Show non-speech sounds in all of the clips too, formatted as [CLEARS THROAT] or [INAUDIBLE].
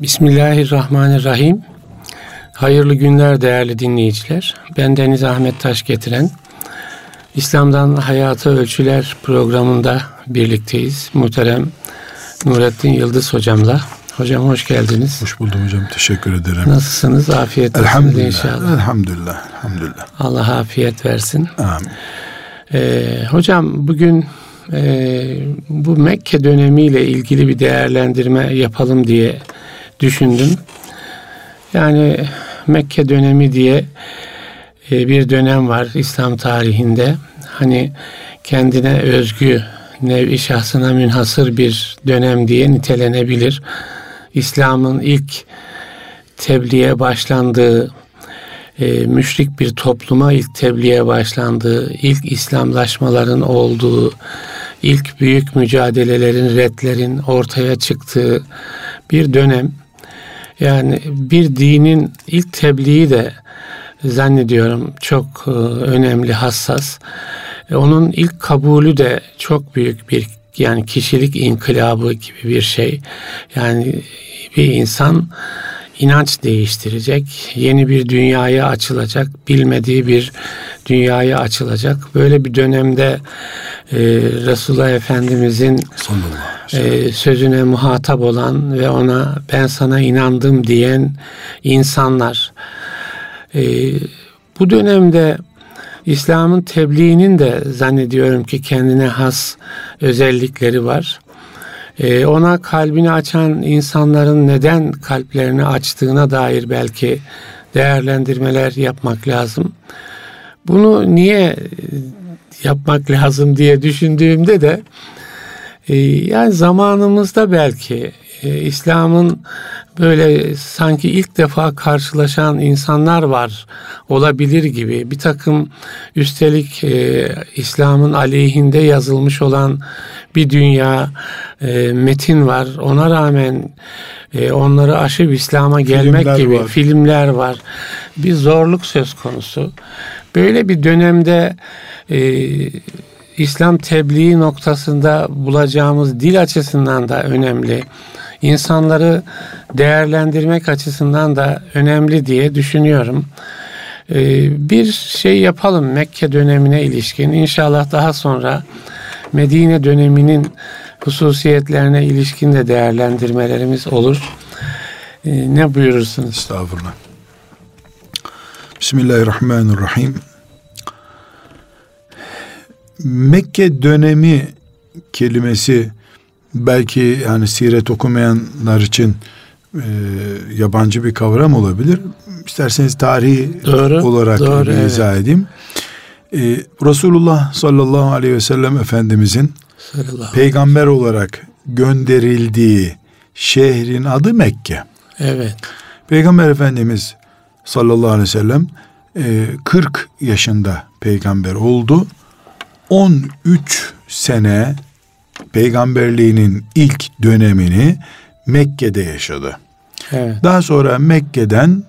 Bismillahirrahmanirrahim. Hayırlı günler değerli dinleyiciler. Ben Deniz Ahmet Taş getiren İslam'dan Hayata Ölçüler programında birlikteyiz. Muhterem Nurettin Yıldız hocamla. Hocam hoş geldiniz. Hoş buldum hocam. Teşekkür ederim. Nasılsınız? Afiyet olsun inşallah. Elhamdülillah. Elhamdülillah. Allah afiyet versin. Amin. Ee, hocam bugün e, bu Mekke dönemiyle ilgili bir değerlendirme yapalım diye düşündüm. Yani Mekke dönemi diye e, bir dönem var İslam tarihinde. Hani kendine özgü, nevi şahsına münhasır bir dönem diye nitelenebilir. İslam'ın ilk tebliğe başlandığı, e, müşrik bir topluma ilk tebliğe başlandığı, ilk İslamlaşmaların olduğu, ilk büyük mücadelelerin, redlerin ortaya çıktığı bir dönem. Yani bir dinin ilk tebliği de zannediyorum çok e, önemli, hassas. E, onun ilk kabulü de çok büyük bir yani kişilik inkılabı gibi bir şey. Yani bir insan inanç değiştirecek, yeni bir dünyaya açılacak, bilmediği bir dünyaya açılacak. Böyle bir dönemde e, Resulullah Efendimizin e, sözüne muhatap olan ve ona ben sana inandım diyen insanlar. E, bu dönemde İslam'ın tebliğinin de zannediyorum ki kendine has özellikleri var. Ee, ona kalbini açan insanların neden kalplerini açtığına dair belki değerlendirmeler yapmak lazım. Bunu niye yapmak lazım diye düşündüğümde de e, yani zamanımızda belki e, İslam'ın böyle sanki ilk defa karşılaşan insanlar var olabilir gibi. Bir takım üstelik e, İslam'ın aleyhinde yazılmış olan bir dünya e, metin var. Ona rağmen e, onları aşıp İslam'a gelmek filmler gibi var. filmler var. Bir zorluk söz konusu. Böyle bir dönemde e, İslam tebliği noktasında bulacağımız dil açısından da önemli insanları değerlendirmek açısından da önemli diye düşünüyorum. Ee, bir şey yapalım Mekke dönemine ilişkin. İnşallah daha sonra Medine döneminin hususiyetlerine ilişkin de değerlendirmelerimiz olur. Ee, ne buyurursunuz? Estağfurullah. Bismillahirrahmanirrahim. Mekke dönemi kelimesi belki yani siret okumayanlar için e, yabancı bir kavram olabilir. İsterseniz tarihi doğru, olarak doğru, izah evet. edeyim. E, Resulullah sallallahu aleyhi ve sellem Efendimizin peygamber olarak gönderildiği şehrin adı Mekke. Evet. Peygamber Efendimiz sallallahu aleyhi ve sellem e, 40 yaşında peygamber oldu. 13 sene peygamberliğinin ilk dönemini Mekke'de yaşadı. Evet. Daha sonra Mekke'den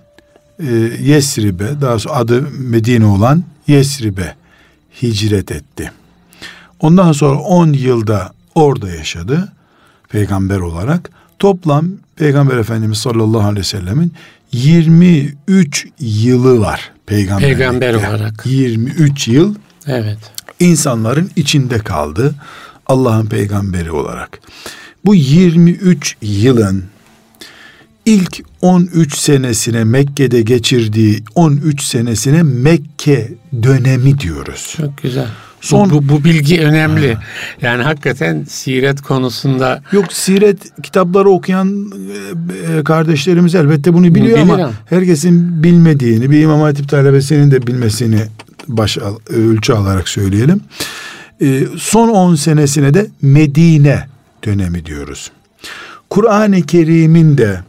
e, Yesrib'e, daha sonra adı Medine olan Yesrib'e hicret etti. Ondan sonra 10 yılda orada yaşadı peygamber olarak. Toplam Peygamber Efendimiz sallallahu aleyhi ve sellemin 23 yılı var peygamberlikte. Peygamber olarak. 23 yıl. Evet. İnsanların içinde kaldı. Allah'ın peygamberi olarak. Bu 23 yılın ilk 13 senesine Mekke'de geçirdiği 13 senesine Mekke dönemi diyoruz. Çok güzel. Son bu, bu, bilgi önemli. Ha. Yani hakikaten siret konusunda Yok siret kitapları okuyan e, kardeşlerimiz elbette bunu biliyor Bilir ama herkesin bilmediğini bir İmam Hatip talebesinin de bilmesini baş ölçü alarak söyleyelim. Ee, son 10 senesine de Medine dönemi diyoruz. Kur'an-ı Kerim'in de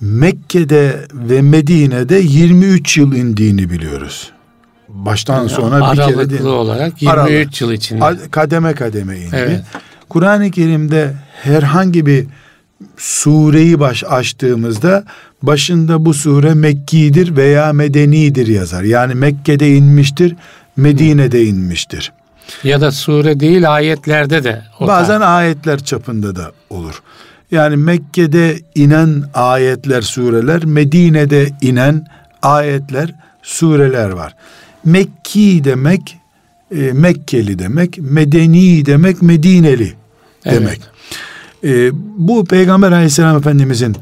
Mekke'de ve Medine'de 23 yıl indiğini biliyoruz. Baştan yani sona bir kere değil. olarak 23 Aralık, yıl içinde. Kademe kademe indi. Evet. Kur'an-ı Kerim'de herhangi bir sureyi baş açtığımızda başında bu sure Mekki'dir veya Medeni'dir yazar. Yani Mekke'de inmiştir, Medine'de inmiştir. Ya da sure değil ayetlerde de. Bazen ayetler çapında da olur. Yani Mekke'de inen ayetler, sureler, Medine'de inen ayetler, sureler var. Mekki demek e, Mekkeli demek, Medeni demek, Medineli demek. Evet. E, bu Peygamber Aleyhisselam Efendimizin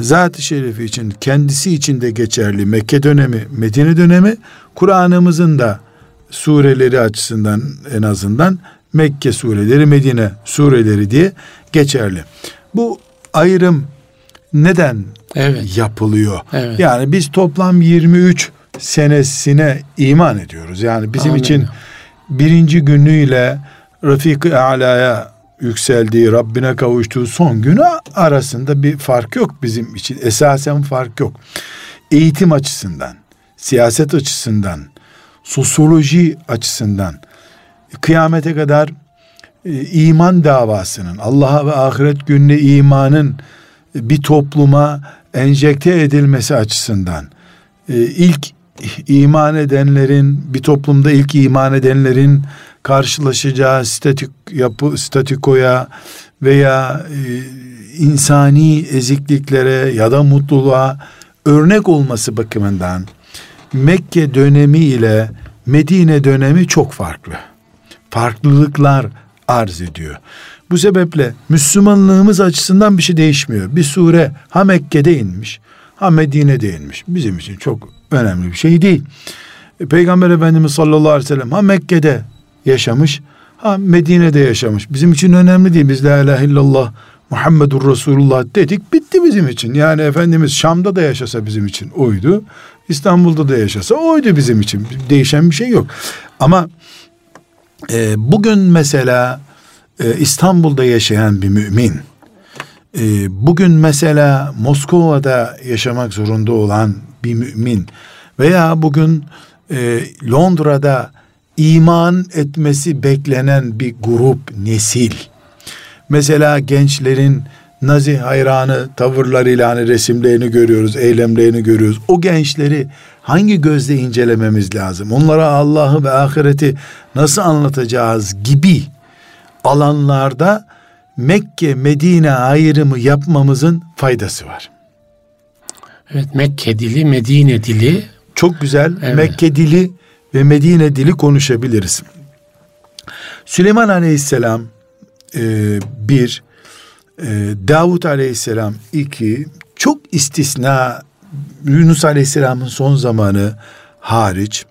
zat-ı şerifi için kendisi için de geçerli Mekke dönemi, Medine dönemi Kur'an'ımızın da sureleri açısından en azından Mekke sureleri, Medine sureleri diye geçerli. Bu ayrım neden evet. yapılıyor? Evet. Yani biz toplam 23 senesine iman ediyoruz. Yani bizim Amin. için birinci günüyle Rafik-i Ala'ya yükseldiği, Rabbine kavuştuğu son günü arasında bir fark yok bizim için. Esasen fark yok. Eğitim açısından, siyaset açısından, sosyoloji açısından kıyamete kadar e, iman davasının, Allah'a ve ahiret gününe imanın bir topluma enjekte edilmesi açısından e, ilk iman edenlerin bir toplumda ilk iman edenlerin karşılaşacağı statik yapı statikoya veya e, insani ezikliklere ya da mutluluğa örnek olması bakımından Mekke dönemi ile Medine dönemi çok farklı. Farklılıklar arz ediyor. Bu sebeple Müslümanlığımız açısından bir şey değişmiyor. Bir sure ha Mekke'de inmiş ha Medine'de inmiş. Bizim için çok önemli bir şey değil. E, Peygamber Efendimiz sallallahu aleyhi ve sellem ha Mekke'de yaşamış ha Medine'de yaşamış. Bizim için önemli değil. Biz la ilahe illallah Muhammedur Resulullah dedik bitti bizim için. Yani Efendimiz Şam'da da yaşasa bizim için oydu. İstanbul'da da yaşasa oydu bizim için. Değişen bir şey yok. Ama e, bugün mesela e, İstanbul'da yaşayan bir mümin e, bugün mesela Moskova'da yaşamak zorunda olan bir mümin veya bugün e, Londra'da iman etmesi beklenen bir grup nesil mesela gençlerin Nazi hayranı tavırlarıyla hani resimlerini görüyoruz, eylemlerini görüyoruz. O gençleri hangi gözle incelememiz lazım? Onlara Allah'ı ve ahireti nasıl anlatacağız gibi alanlarda Mekke Medine ayrımı yapmamızın faydası var. Evet Mekke dili, Medine dili. Çok güzel. Evet. Mekke dili ve Medine dili konuşabiliriz. Süleyman Aleyhisselam e, bir, e, Davut Aleyhisselam iki, çok istisna Yunus Aleyhisselam'ın son zamanı hariç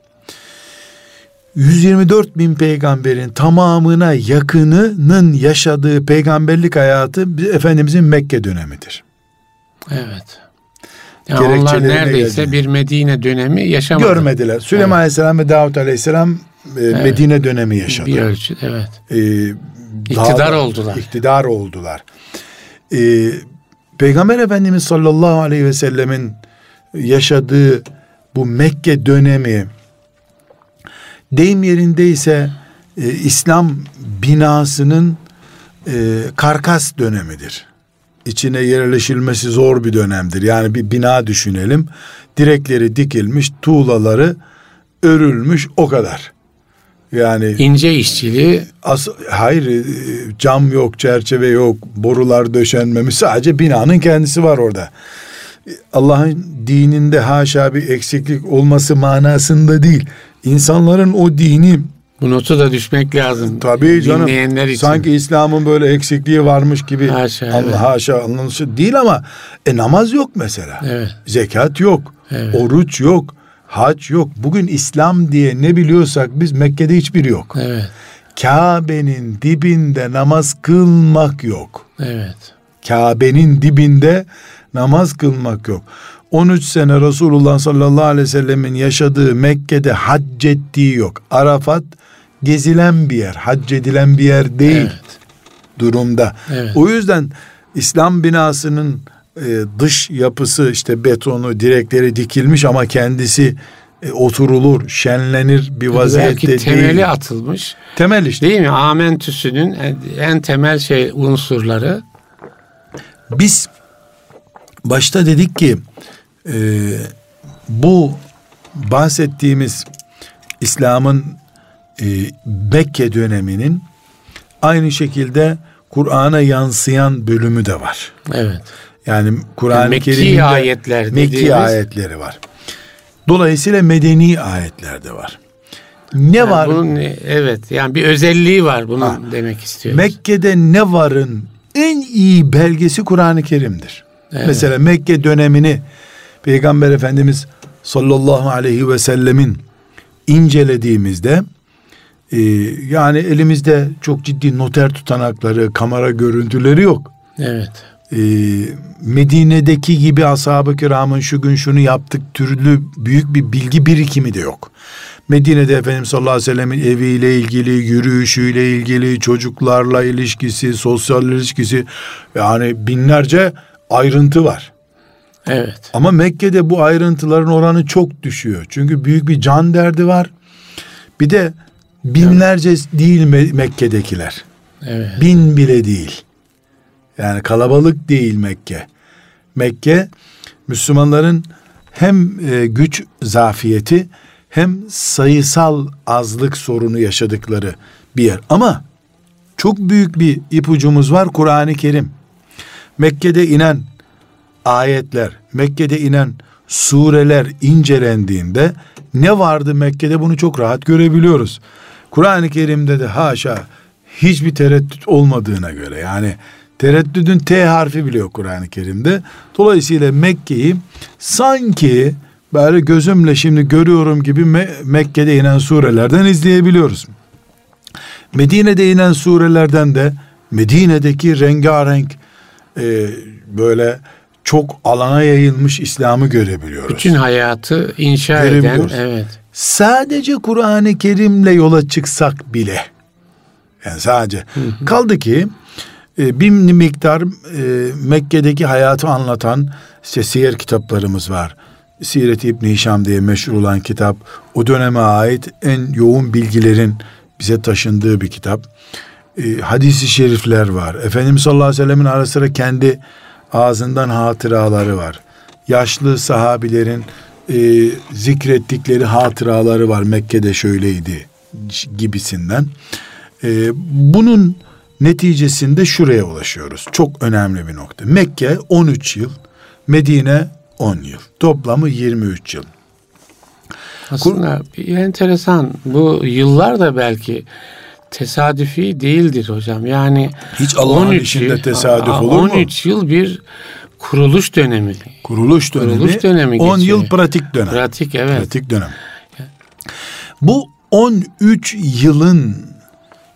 124 bin peygamberin tamamına yakınının yaşadığı peygamberlik hayatı Efendimizin Mekke dönemidir. Evet. Yani onlar neredeyse geldi. bir Medine dönemi yaşamadı. Görmediler. Süleyman evet. Aleyhisselam ve Davut Aleyhisselam e, evet. Medine dönemi yaşadı. Bir ölçü, evet. Ee, iktidar oldular. İktidar oldular. Ee, Peygamber Efendimiz sallallahu aleyhi ve sellemin yaşadığı bu Mekke dönemi deyim yerindeyse e, İslam binasının e, karkas dönemidir. İçine yerleşilmesi zor bir dönemdir. Yani bir bina düşünelim. Direkleri dikilmiş, tuğlaları örülmüş o kadar. Yani ince işçiliği as, hayır e, cam yok, çerçeve yok, borular döşenmemiş. Sadece binanın kendisi var orada. Allah'ın dininde haşa bir eksiklik olması manasında değil. İnsanların o dini bu notu da düşmek lazım. Tabii canım. Dinleyenler için. Sanki İslam'ın böyle eksikliği varmış gibi. Haşa. Allah evet. haşa anlamışı değil ama e, namaz yok mesela. Evet. Zekat yok. Evet. Oruç yok. Hac yok. Bugün İslam diye ne biliyorsak biz Mekke'de hiçbir yok. Evet. Kabe'nin dibinde namaz kılmak yok. Evet. Kabe'nin dibinde namaz kılmak yok. 13 sene Resulullah sallallahu aleyhi ve sellemin yaşadığı Mekke'de hac ettiği yok. Arafat gezilen bir yer, hac edilen bir yer değil evet. durumda. Evet. O yüzden İslam binasının e, dış yapısı işte betonu, direkleri dikilmiş ama kendisi e, oturulur, şenlenir bir vaziyette Belki temeli değil. atılmış. Temel işte. Değil mi? Amentüsünün en, en temel şey unsurları. Biz başta dedik ki e, bu bahsettiğimiz İslam'ın e, Mekke döneminin aynı şekilde Kur'an'a yansıyan bölümü de var. Evet. Yani Kur'an-ı Kerim'de ayetler Mekki dediğimiz- ayetleri var. Dolayısıyla medeni ayetler de var. Ne Yani var? bunun evet yani bir özelliği var bunun Ha. demek istiyoruz. Mekke'de ne varın en iyi belgesi Kur'an-ı Kerim'dir. Evet. Mesela Mekke dönemini Peygamber Efendimiz sallallahu aleyhi ve sellemin incelediğimizde e, yani elimizde çok ciddi noter tutanakları, kamera görüntüleri yok. Evet. E, Medine'deki gibi ashab-ı kiramın şu gün şunu yaptık türlü büyük bir bilgi birikimi de yok. Medine'de Efendimiz sallallahu aleyhi ve sellemin eviyle ilgili, yürüyüşüyle ilgili, çocuklarla ilişkisi, sosyal ilişkisi yani binlerce ayrıntı var. Evet. Ama Mekke'de bu ayrıntıların oranı çok düşüyor. Çünkü büyük bir can derdi var. Bir de binlerce değil Me- Mekke'dekiler. Evet. Bin bile değil. Yani kalabalık değil Mekke. Mekke Müslümanların hem e, güç zafiyeti hem sayısal azlık sorunu yaşadıkları bir yer. Ama çok büyük bir ipucumuz var Kur'an-ı Kerim. Mekke'de inen ayetler, Mekke'de inen sureler incelendiğinde ne vardı Mekke'de bunu çok rahat görebiliyoruz. Kur'an-ı Kerim'de de haşa hiçbir tereddüt olmadığına göre yani tereddüdün T harfi bile yok Kur'an-ı Kerim'de. Dolayısıyla Mekke'yi sanki böyle gözümle şimdi görüyorum gibi Me- Mekke'de inen surelerden izleyebiliyoruz. Medine'de inen surelerden de Medine'deki rengarenk e, böyle çok alana yayılmış İslam'ı görebiliyoruz. Bütün hayatı inşa eden evet. Sadece Kur'an-ı Kerim'le yola çıksak bile yani sadece kaldı ki e, bir miktar e, Mekke'deki hayatı anlatan işte siyer kitaplarımız var. Siret İbn Hişam diye meşhur olan kitap o döneme ait en yoğun bilgilerin bize taşındığı bir kitap. E, hadisi şerifler var. Efendimiz sallallahu aleyhi ve sellemin ara sıra kendi ağzından hatıraları var. Yaşlı sahabilerin e, zikrettikleri hatıraları var. Mekke'de şöyleydi gibisinden. E, bunun neticesinde şuraya ulaşıyoruz. Çok önemli bir nokta. Mekke 13 yıl, Medine 10 yıl. Toplamı 23 yıl. Aslında bir enteresan bu yıllar da belki tesadüfi değildir hocam. Yani Hiç Allah'ın 13 işinde yıl- tesadüf olur mu? 13 yıl bir kuruluş dönemi. Kuruluş dönemi, Kuruluş dönemi 10 geçiyor. yıl pratik dönem. Pratik evet. Pratik dönem. Bu 13 yılın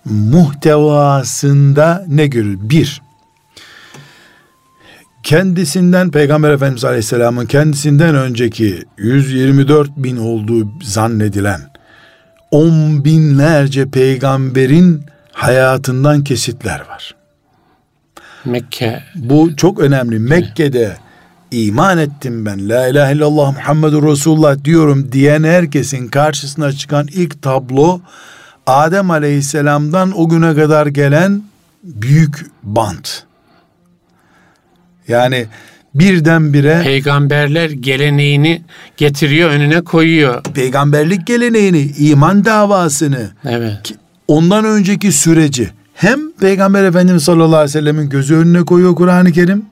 muhtevasında ne görür? Bir, kendisinden Peygamber Efendimiz Aleyhisselam'ın kendisinden önceki 124 bin olduğu zannedilen on binlerce peygamberin hayatından kesitler var. Mekke Bu çok önemli. Mekke'de iman ettim ben. La ilahe illallah Muhammedur Resulullah diyorum diyen herkesin karşısına çıkan ilk tablo Adem Aleyhisselam'dan o güne kadar gelen büyük bant. Yani birdenbire peygamberler geleneğini getiriyor önüne koyuyor. peygamberlik geleneğini, iman davasını, Evet. ondan önceki süreci hem Peygamber Efendimiz sallallahu aleyhi ve sellemin gözü önüne koyuyor Kur'an-ı Kerim.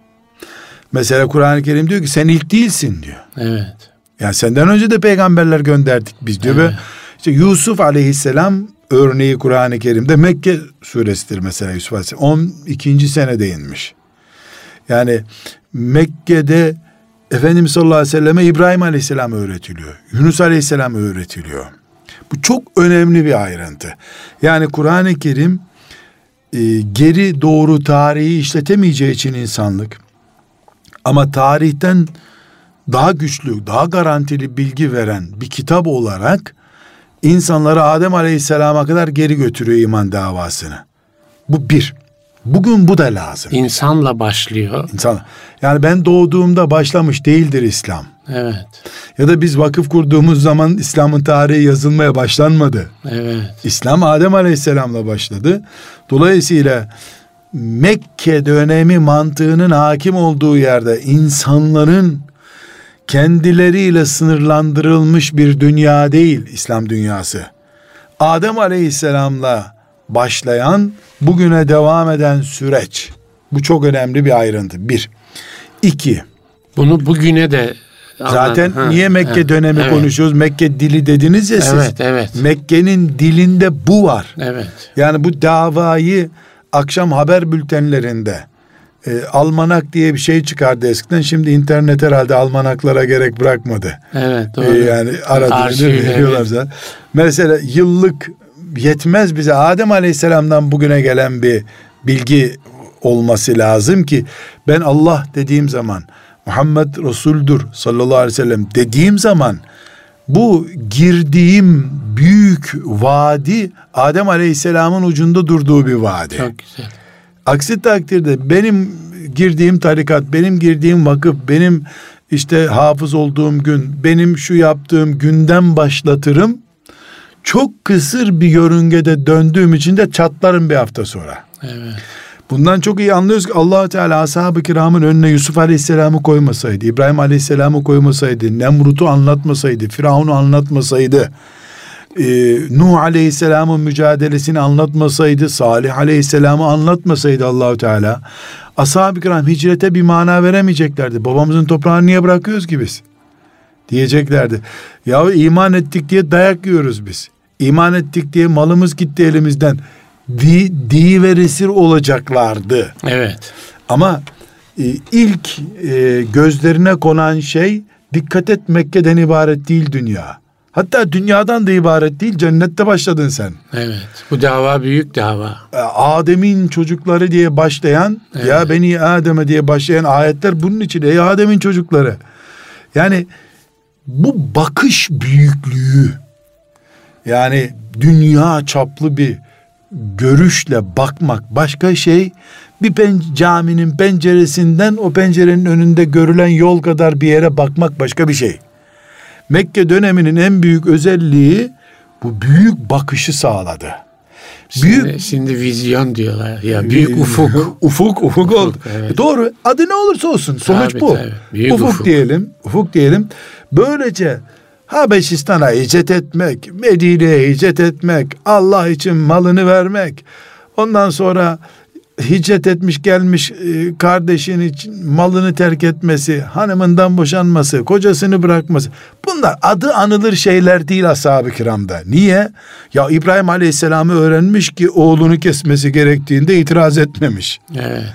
Mesela Kur'an-ı Kerim diyor ki sen ilk değilsin diyor. Evet. Yani senden önce de peygamberler gönderdik biz diyor ve Evet. işte Yusuf aleyhisselam örneği Kur'an-ı Kerim'de Mekke suresidir mesela Yusuf aleyhisselam. 12. senede inmiş. Yani Mekke'de Efendimiz sallallahu aleyhi ve selleme İbrahim aleyhisselam öğretiliyor. Yunus aleyhisselam öğretiliyor. Bu çok önemli bir ayrıntı. Yani Kur'an-ı Kerim e, geri doğru tarihi işletemeyeceği için insanlık ama tarihten daha güçlü, daha garantili bilgi veren bir kitap olarak insanları Adem Aleyhisselam'a kadar geri götürüyor iman davasını. Bu bir. Bugün bu da lazım. İnsanla başlıyor. İnsan, yani ben doğduğumda başlamış değildir İslam. Evet. Ya da biz vakıf kurduğumuz zaman İslam'ın tarihi yazılmaya başlanmadı. Evet. İslam Adem Aleyhisselam'la başladı. Dolayısıyla Mekke dönemi mantığının hakim olduğu yerde insanların kendileriyle sınırlandırılmış bir dünya değil İslam dünyası. Adem Aleyhisselam'la başlayan bugüne devam eden süreç. Bu çok önemli bir ayrıntı. Bir. İki. Bunu bugüne de Zaten ha, niye Mekke evet, dönemi evet. konuşuyoruz? Mekke dili dediniz ya siz. Evet, evet. Mekke'nin dilinde bu var. Evet. Yani bu davayı akşam haber bültenlerinde e, almanak diye bir şey çıkardı eskiden. Şimdi internet herhalde almanaklara gerek bırakmadı. Evet e, doğru. E, yani aradığını veriyorlar evet. Mesela yıllık yetmez bize Adem Aleyhisselam'dan bugüne gelen bir bilgi olması lazım ki ben Allah dediğim zaman Muhammed Resul'dür sallallahu aleyhi ve sellem dediğim zaman bu girdiğim büyük vadi Adem Aleyhisselam'ın ucunda durduğu bir vadi. Çok güzel. Aksi takdirde benim girdiğim tarikat, benim girdiğim vakıf, benim işte hafız olduğum gün, benim şu yaptığım günden başlatırım. Çok kısır bir yörüngede döndüğüm için de çatlarım bir hafta sonra. Evet. Bundan çok iyi anlıyoruz ki allah Teala ashab-ı kiramın önüne Yusuf Aleyhisselam'ı koymasaydı, İbrahim Aleyhisselam'ı koymasaydı, Nemrut'u anlatmasaydı, Firavun'u anlatmasaydı, e, Nuh Aleyhisselam'ın mücadelesini anlatmasaydı, Salih Aleyhisselam'ı anlatmasaydı Allahu Teala, ashab-ı kiram hicrete bir mana veremeyeceklerdi. Babamızın toprağını niye bırakıyoruz ki biz? Diyeceklerdi. Ya iman ettik diye dayak yiyoruz biz. İman ettik diye malımız gitti elimizden di, ve resir olacaklardı. Evet. Ama e, ilk e, gözlerine konan şey dikkat et Mekke'den ibaret değil dünya. Hatta dünyadan da ibaret değil cennette başladın sen. Evet bu dava büyük dava. E, Adem'in çocukları diye başlayan evet. ya beni Adem'e diye başlayan ayetler bunun için ey Adem'in çocukları. Yani bu bakış büyüklüğü yani dünya çaplı bir görüşle bakmak başka şey. Bir pen, caminin penceresinden o pencerenin önünde görülen yol kadar bir yere bakmak başka bir şey. Mekke döneminin en büyük özelliği bu büyük bakışı sağladı. Büyük şimdi, şimdi vizyon diyorlar ya büyük [LAUGHS] ufuk. ufuk ufuk oldu. Evet. Doğru. Adı ne olursa olsun sonuç tabii, bu. Tabii. Büyük ufuk, ufuk diyelim. Ufuk diyelim. Böylece Habeşistan'a hicret etmek, Medine'ye hicret etmek, Allah için malını vermek, ondan sonra hicret etmiş gelmiş e, kardeşin için malını terk etmesi, hanımından boşanması, kocasını bırakması. Bunlar adı anılır şeyler değil ashab-ı kiramda. Niye? Ya İbrahim Aleyhisselam'ı öğrenmiş ki oğlunu kesmesi gerektiğinde itiraz etmemiş. Evet.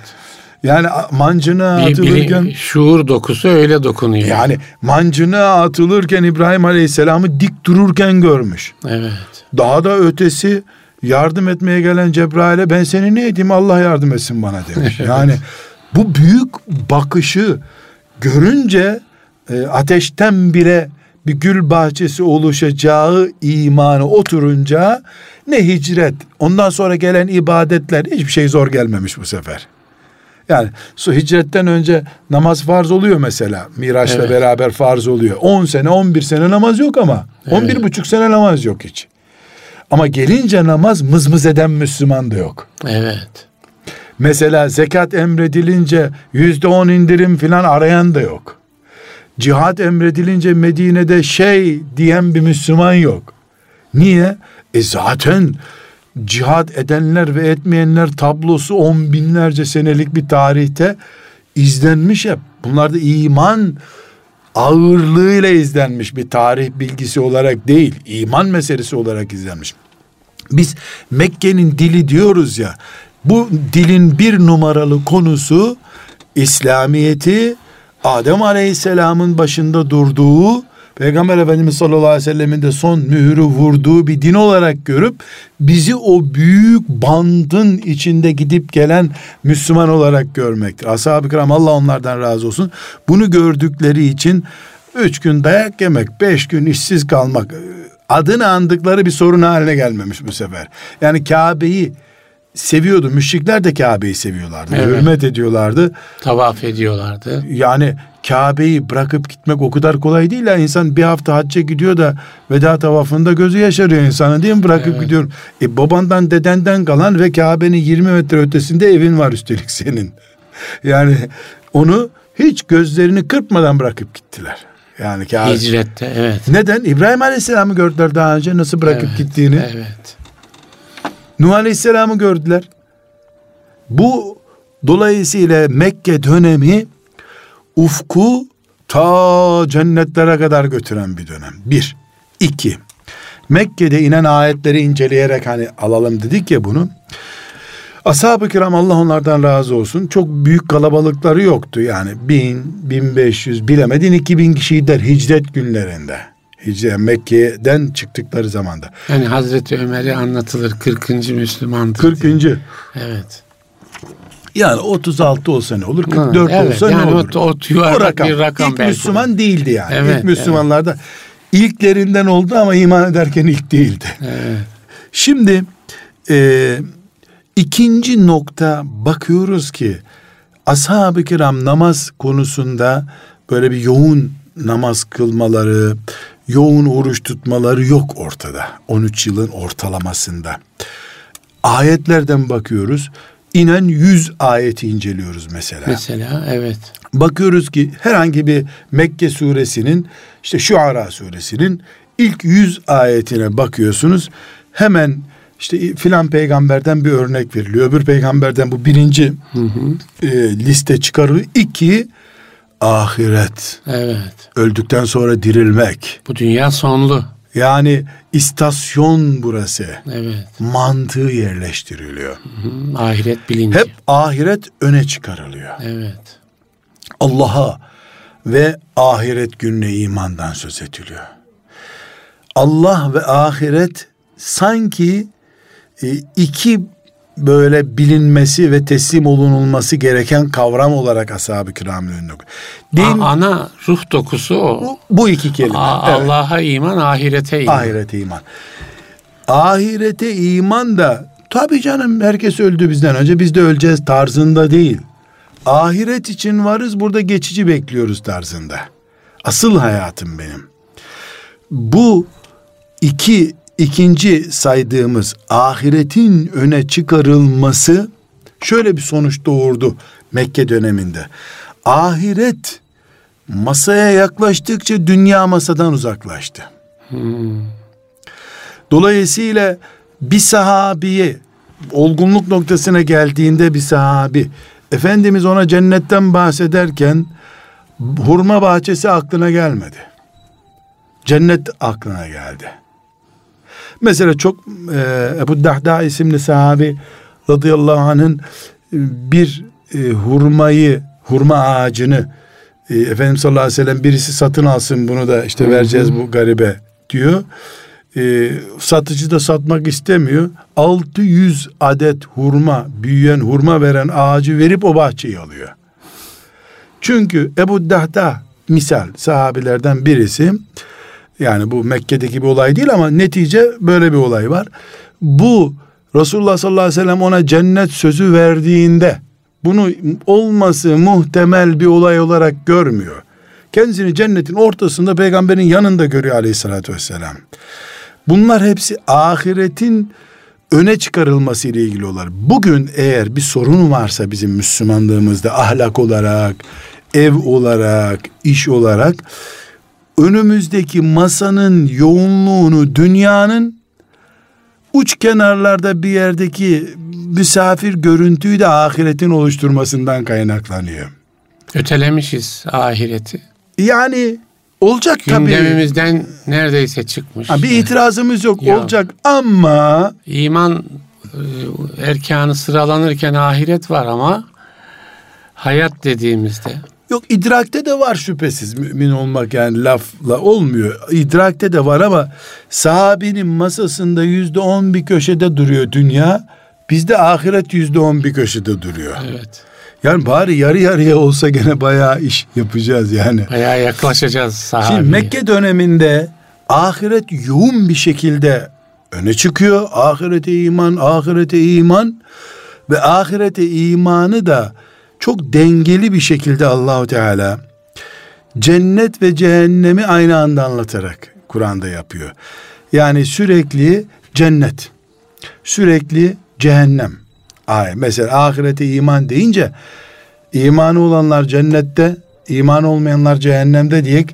Yani mancına atılırken bir, şuur dokusu öyle dokunuyor. Yani mancına atılırken İbrahim Aleyhisselam'ı dik dururken görmüş. Evet. Daha da ötesi yardım etmeye gelen Cebrail'e ben seni ne edeyim Allah yardım etsin bana demiş. [LAUGHS] Yani bu büyük bakışı görünce e, ateşten bile bir gül bahçesi oluşacağı imanı oturunca ne hicret ondan sonra gelen ibadetler hiçbir şey zor gelmemiş bu sefer. Yani su hicretten önce namaz farz oluyor mesela. Miraçla evet. beraber farz oluyor. 10 sene 11 sene namaz yok ama. Evet. 11 buçuk sene namaz yok hiç. Ama gelince namaz mızmız eden Müslüman da yok. Evet. Mesela zekat emredilince yüzde on indirim filan arayan da yok. Cihat emredilince Medine'de şey diyen bir Müslüman yok. Niye? E zaten cihad edenler ve etmeyenler tablosu on binlerce senelik bir tarihte izlenmiş hep. Bunlar da iman ağırlığıyla izlenmiş bir tarih bilgisi olarak değil, iman meselesi olarak izlenmiş. Biz Mekke'nin dili diyoruz ya, bu dilin bir numaralı konusu İslamiyeti Adem Aleyhisselam'ın başında durduğu Peygamber Efendimiz sallallahu aleyhi ve sellemin de son mührü vurduğu bir din olarak görüp bizi o büyük bandın içinde gidip gelen Müslüman olarak görmektir. Ashab-ı kiram Allah onlardan razı olsun. Bunu gördükleri için üç gün dayak yemek, beş gün işsiz kalmak adını andıkları bir sorun haline gelmemiş bu sefer. Yani Kabe'yi seviyordu. Müşrikler de Kabe'yi seviyorlardı. Evet. Hürmet ediyorlardı. Tavaf ediyorlardı. Yani Kabe'yi bırakıp gitmek o kadar kolay değil ya. insan bir hafta hacca gidiyor da veda tavafında gözü yaşarıyor insanın değil mi? Bırakıp evet. gidiyorum. E babandan dedenden kalan ve Kabe'nin 20 metre ötesinde evin var üstelik senin. [LAUGHS] yani onu hiç gözlerini kırpmadan bırakıp gittiler. Yani Kabe. Hicrette evet. Neden? İbrahim Aleyhisselam'ı gördüler daha önce nasıl bırakıp evet, gittiğini. Evet. Nuh Aleyhisselam'ı gördüler. Bu dolayısıyla Mekke dönemi ufku ta cennetlere kadar götüren bir dönem. Bir. iki. Mekke'de inen ayetleri inceleyerek hani alalım dedik ya bunu. Ashab-ı kiram Allah onlardan razı olsun. Çok büyük kalabalıkları yoktu. Yani bin, bin beş yüz bilemedin iki bin kişiydiler hicret günlerinde. Hicret Mekke'den çıktıkları zamanda. Yani Hazreti Ömer'i anlatılır 40. Müslümandır. 40. Diye. Evet. Yani 36 olsa ne olur? 44 evet, olsa yani ne olur? O, o, o rakam, bir rakam İlk belki. Müslüman değildi yani. Evet, İlk Müslümanlarda evet. ilklerinden oldu ama iman ederken ilk değildi. Evet. Şimdi e, ikinci nokta bakıyoruz ki ashab-ı kiram namaz konusunda böyle bir yoğun namaz kılmaları, yoğun oruç tutmaları yok ortada. 13 yılın ortalamasında. Ayetlerden bakıyoruz. İnen 100 ayeti inceliyoruz mesela. Mesela evet. Bakıyoruz ki herhangi bir Mekke suresinin işte Şuara suresinin ilk 100 ayetine bakıyorsunuz. Hemen işte filan peygamberden bir örnek veriliyor. Öbür peygamberden bu birinci hı hı. E, liste çıkarılıyor. İki ahiret. Evet. Öldükten sonra dirilmek. Bu dünya sonlu. Yani istasyon burası. Evet. Mantığı yerleştiriliyor. Hı hı. Ahiret bilinci. Hep ahiret öne çıkarılıyor. Evet. Allah'a ve ahiret gününe imandan söz ediliyor. Allah ve ahiret sanki e, iki böyle bilinmesi ve teslim olunulması gereken kavram olarak ashab-ı kiramın önünde. Din, ana ruh dokusu o. Bu, bu iki kelime. A- evet. Allah'a iman, ahirete iman. Ahirete iman. Ahirete iman da tabii canım herkes öldü bizden önce biz de öleceğiz tarzında değil. Ahiret için varız burada geçici bekliyoruz tarzında. Asıl hayatım benim. Bu iki ikinci saydığımız ahiretin öne çıkarılması şöyle bir sonuç doğurdu Mekke döneminde. Ahiret masaya yaklaştıkça dünya masadan uzaklaştı. Hmm. Dolayısıyla bir sahabiye olgunluk noktasına geldiğinde bir sahabi Efendimiz ona cennetten bahsederken hurma bahçesi aklına gelmedi. Cennet aklına geldi. Mesela çok e, Ebu Dahda isimli sahabi radıyallahu anh'ın e, bir e, hurmayı, hurma ağacını e, Efendimiz sallallahu aleyhi ve sellem birisi satın alsın bunu da işte vereceğiz bu garibe diyor. E, satıcı da satmak istemiyor. 600 adet hurma, büyüyen hurma veren ağacı verip o bahçeyi alıyor. Çünkü Ebu Dahda misal sahabilerden birisi yani bu Mekke'deki bir olay değil ama netice böyle bir olay var. Bu Resulullah sallallahu aleyhi ve sellem ona cennet sözü verdiğinde bunu olması muhtemel bir olay olarak görmüyor. Kendisini cennetin ortasında peygamberin yanında görüyor aleyhissalatü vesselam. Bunlar hepsi ahiretin öne çıkarılması ile ilgili olarak. Bugün eğer bir sorun varsa bizim Müslümanlığımızda ahlak olarak, ev olarak, iş olarak önümüzdeki masanın yoğunluğunu dünyanın uç kenarlarda bir yerdeki misafir görüntüyü de ahiretin oluşturmasından kaynaklanıyor. Ötelemişiz ahireti. Yani olacak tabii. Gündemimizden neredeyse çıkmış. Ha, bir itirazımız yok ya, olacak ama iman e, erkanı sıralanırken ahiret var ama hayat dediğimizde Yok idrakte de var şüphesiz mümin olmak yani lafla olmuyor. İdrakte de var ama sahabinin masasında yüzde on bir köşede duruyor dünya. Bizde ahiret yüzde on bir köşede duruyor. Evet. Yani bari yarı yarıya olsa gene bayağı iş yapacağız yani. Bayağı yaklaşacağız sahabeye. Şimdi Mekke döneminde ahiret yoğun bir şekilde öne çıkıyor. Ahirete iman, ahirete iman ve ahirete imanı da çok dengeli bir şekilde Allahu Teala cennet ve cehennemi aynı anda anlatarak Kur'an'da yapıyor. Yani sürekli cennet, sürekli cehennem. Ay mesela ahirete iman deyince imanı olanlar cennette, iman olmayanlar cehennemde diye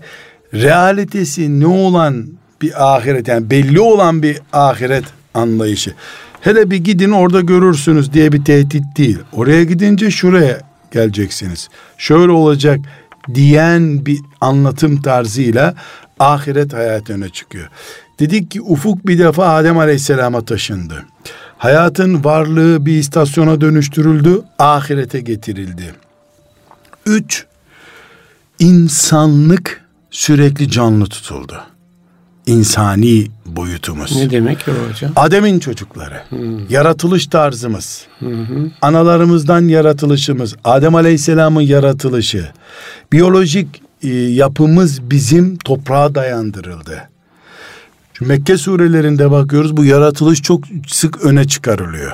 realitesi ne olan bir ahiret yani belli olan bir ahiret anlayışı. Hele bir gidin orada görürsünüz diye bir tehdit değil. Oraya gidince şuraya geleceksiniz. Şöyle olacak diyen bir anlatım tarzıyla ahiret hayat öne çıkıyor. Dedik ki ufuk bir defa Adem Aleyhisselam'a taşındı. Hayatın varlığı bir istasyona dönüştürüldü, ahirete getirildi. Üç, insanlık sürekli canlı tutuldu. İnsani boyutumuz. Ne demek o hocam? Adem'in çocukları. Hmm. Yaratılış tarzımız. Hmm. Analarımızdan yaratılışımız. Adem Aleyhisselam'ın yaratılışı. Biyolojik e, yapımız bizim toprağa dayandırıldı. Şu Mekke surelerinde bakıyoruz bu yaratılış çok sık öne çıkarılıyor.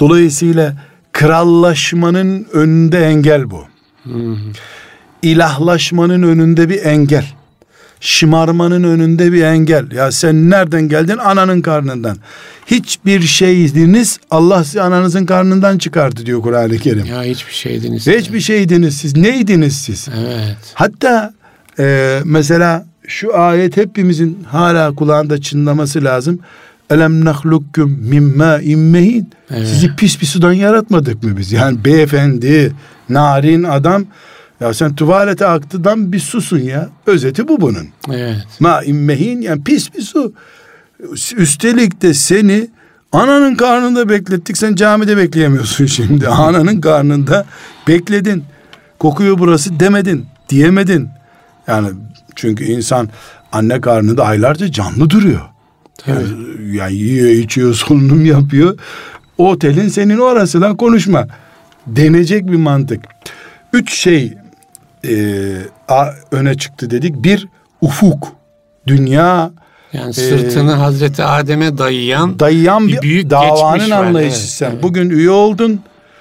Dolayısıyla krallaşmanın önünde engel bu. Hmm. İlahlaşmanın önünde bir engel şımarmanın önünde bir engel. Ya sen nereden geldin? Ananın karnından. Hiçbir şeydiniz Allah sizi ananızın karnından çıkardı diyor Kur'an-ı Kerim. Ya hiçbir şeydiniz. Hiçbir şeydiniz siz. Neydiniz siz? Evet. Hatta e, mesela şu ayet hepimizin hala kulağında çınlaması lazım. Elem nahlukkum mimma immehin. Sizi pis bir sudan yaratmadık mı biz? Yani beyefendi, narin adam ya sen tuvalete aktıdan bir susun ya. Özeti bu bunun. Evet. Ma immehin yani pis bir su. Üstelik de seni ananın karnında beklettik. Sen camide bekleyemiyorsun [LAUGHS] şimdi. Ananın karnında bekledin. Kokuyor burası demedin. Diyemedin. Yani çünkü insan anne karnında aylarca canlı duruyor. Yani, yani yiyor, içiyor, solunum yapıyor. Otelin senin orası lan konuşma. Denecek bir mantık. Üç şey e, a, öne çıktı dedik. Bir ufuk, dünya yani sırtını e, Hazreti Adem'e dayayan dayayan bir, büyük davanın anlayışı evet, Evet. Bugün üye oldun.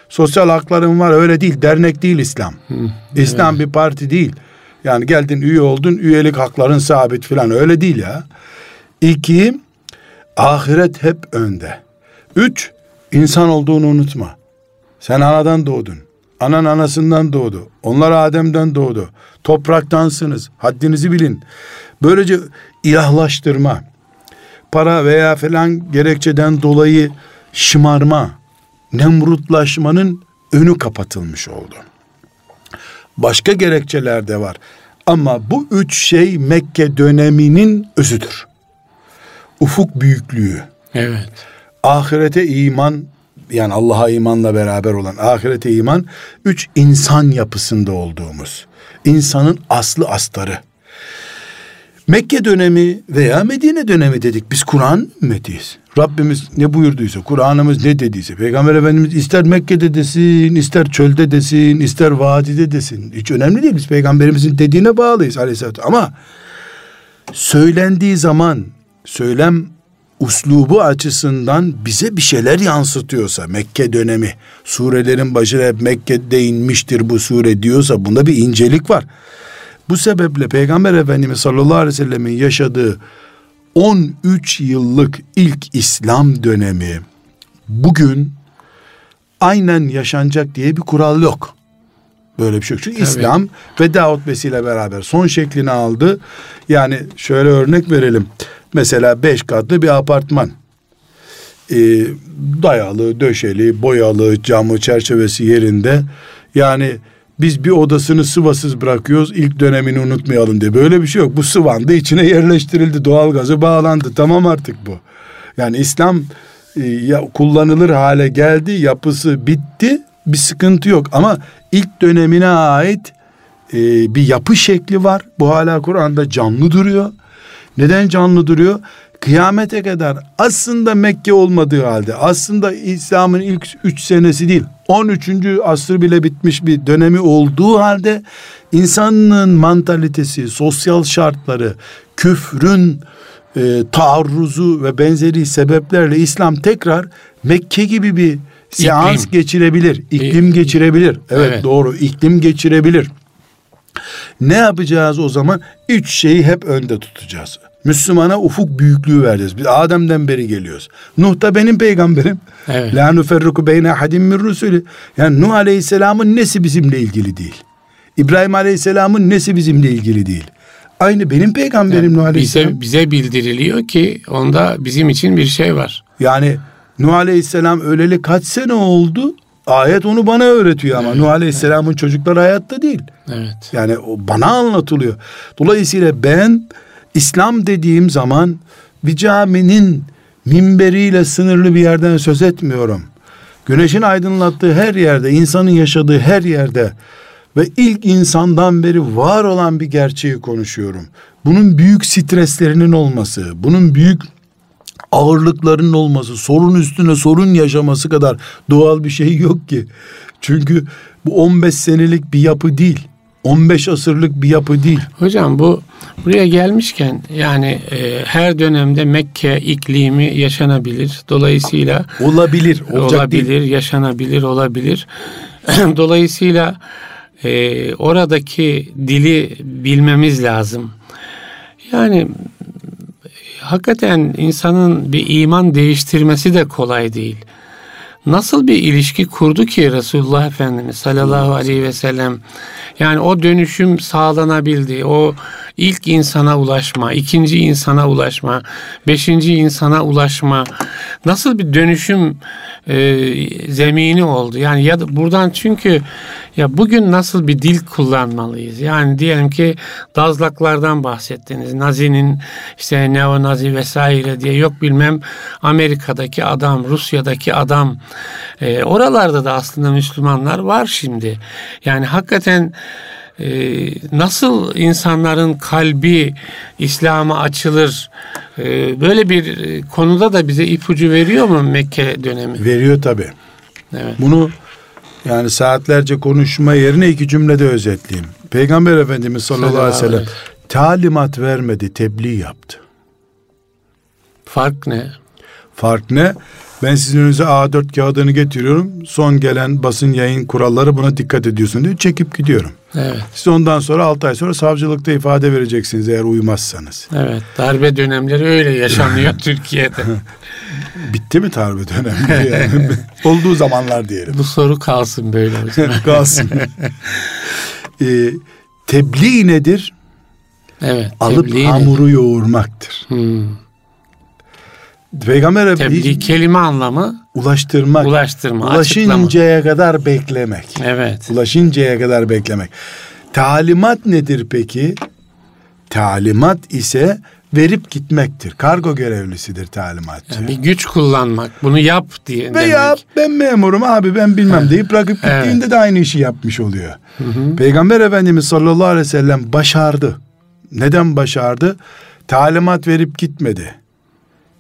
Sosyal hakların var öyle değil. Dernek değil İslam. Hı, İslam evet. bir parti değil. Yani geldin üye oldun üyelik hakların sabit filan öyle değil ya. İki ahiret hep önde. Üç insan olduğunu unutma. Sen anadan doğdun. Anan anasından doğdu. Onlar Adem'den doğdu. Topraktansınız. Haddinizi bilin. Böylece ilahlaştırma, para veya falan gerekçeden dolayı şımarma, nemrutlaşmanın önü kapatılmış oldu. Başka gerekçeler de var. Ama bu üç şey Mekke döneminin özüdür. Ufuk büyüklüğü. Evet. Ahirete iman yani Allah'a imanla beraber olan ahirete iman üç insan yapısında olduğumuz insanın aslı astarı. Mekke dönemi veya Medine dönemi dedik. Biz Kur'an ümmetiyiz. Rabbimiz ne buyurduysa, Kur'an'ımız ne dediyse, Peygamber Efendimiz ister Mekke'de desin, ister çölde desin, ister vadide desin. Hiç önemli değil. Biz Peygamberimizin dediğine bağlıyız aleyhissalatü. Ama söylendiği zaman, söylem uslubu açısından bize bir şeyler yansıtıyorsa Mekke dönemi surelerin başına hep Mekke'de inmiştir bu sure diyorsa bunda bir incelik var. Bu sebeple Peygamber Efendimiz sallallahu aleyhi ve sellemin yaşadığı 13 yıllık ilk İslam dönemi bugün aynen yaşanacak diye bir kural yok. Böyle bir şey yok. Çünkü Tabii. İslam veda hutbesiyle beraber son şeklini aldı. Yani şöyle örnek verelim. Mesela beş katlı bir apartman. E, dayalı, döşeli, boyalı, camı, çerçevesi yerinde. Yani biz bir odasını sıvasız bırakıyoruz ilk dönemini unutmayalım diye. Böyle bir şey yok. Bu sıvandı içine yerleştirildi. Doğalgazı bağlandı. Tamam artık bu. Yani İslam e, ya, kullanılır hale geldi. Yapısı bitti. Bir sıkıntı yok. Ama ilk dönemine ait e, bir yapı şekli var. Bu hala Kur'an'da canlı duruyor. Neden canlı duruyor? Kıyamete kadar aslında Mekke olmadığı halde aslında İslam'ın ilk üç senesi değil 13. asır bile bitmiş bir dönemi olduğu halde insanın mantalitesi, sosyal şartları, küfrün e, taarruzu ve benzeri sebeplerle İslam tekrar Mekke gibi bir seans iklim. geçirebilir, iklim e, geçirebilir. Evet, evet doğru, iklim geçirebilir. Ne yapacağız o zaman? Üç şeyi hep önde tutacağız. Müslümana ufuk büyüklüğü vereceğiz. Biz Adem'den beri geliyoruz. Nuh da benim peygamberim. Evet. La nuferruku beyne hadim min rusulü. Yani Nuh Aleyhisselam'ın nesi bizimle ilgili değil. İbrahim Aleyhisselam'ın nesi bizimle ilgili değil. Aynı benim peygamberim yani Nuh Aleyhisselam. Bize, bize bildiriliyor ki onda bizim için bir şey var. Yani Nuh Aleyhisselam öleli kaç sene oldu? Ayet onu bana öğretiyor ama evet, Nuh Aleyhisselam'ın evet. çocukları hayatta değil. Evet. Yani o bana anlatılıyor. Dolayısıyla ben İslam dediğim zaman bir caminin minberiyle sınırlı bir yerden söz etmiyorum. Güneşin aydınlattığı her yerde, insanın yaşadığı her yerde ve ilk insandan beri var olan bir gerçeği konuşuyorum. Bunun büyük streslerinin olması, bunun büyük ağırlıklarının olması, sorun üstüne sorun yaşaması kadar doğal bir şey yok ki. Çünkü bu 15 senelik bir yapı değil. 15 asırlık bir yapı değil. Hocam bu buraya gelmişken yani e, her dönemde Mekke iklimi yaşanabilir. Dolayısıyla olabilir, olabilir, değil. yaşanabilir, olabilir. [CLEARS THROAT] Dolayısıyla e, oradaki dili bilmemiz lazım. Yani hakikaten insanın bir iman değiştirmesi de kolay değil. Nasıl bir ilişki kurdu ki Resulullah Efendimiz sallallahu aleyhi ve sellem yani o dönüşüm sağlanabildi. O ilk insana ulaşma, ikinci insana ulaşma, beşinci insana ulaşma nasıl bir dönüşüm e, zemini oldu. Yani ya da buradan çünkü ya bugün nasıl bir dil kullanmalıyız? Yani diyelim ki dazlaklardan bahsettiniz. Nazi'nin işte neonazi vesaire diye yok bilmem Amerika'daki adam, Rusya'daki adam. E, oralarda da aslında Müslümanlar var şimdi. Yani hakikaten e, nasıl insanların kalbi İslam'a açılır? E, böyle bir konuda da bize ipucu veriyor mu Mekke dönemi? Veriyor tabi. Evet. Bunu yani saatlerce konuşma yerine iki cümlede özetleyeyim. Peygamber Efendimiz sallallahu aleyhi ve sellem talimat vermedi, tebliğ yaptı. Fark ne? Fark ne? Ben sizin önünüze A4 kağıdını getiriyorum. Son gelen basın yayın kuralları buna dikkat ediyorsun diye çekip gidiyorum. Evet. Siz ondan sonra 6 ay sonra savcılıkta ifade vereceksiniz eğer uymazsanız. Evet. Darbe dönemleri öyle yaşanıyor [LAUGHS] Türkiye'de. [LAUGHS] Bitti mi darbe dönemi? Yani? [LAUGHS] Olduğu zamanlar diyelim. Bu soru kalsın böyle hocam. kalsın. ee, tebliğ nedir? Evet. Alıp hamuru nedir? yoğurmaktır. Hmm. Peygamber Tebliğ kelime anlamı ulaştırmak. Ulaştırma, Ulaşıncaya açıklama. kadar beklemek. Evet. Ulaşıncaya kadar beklemek. Talimat nedir peki? Talimat ise verip gitmektir. Kargo görevlisidir talimatçı. Yani bir güç kullanmak. Bunu yap diye Ve yap ben memurum abi ben bilmem deyip bırakıp gittiğinde evet. de aynı işi yapmış oluyor. Hı hı. Peygamber Efendimiz sallallahu aleyhi ve sellem başardı. Neden başardı? Talimat verip gitmedi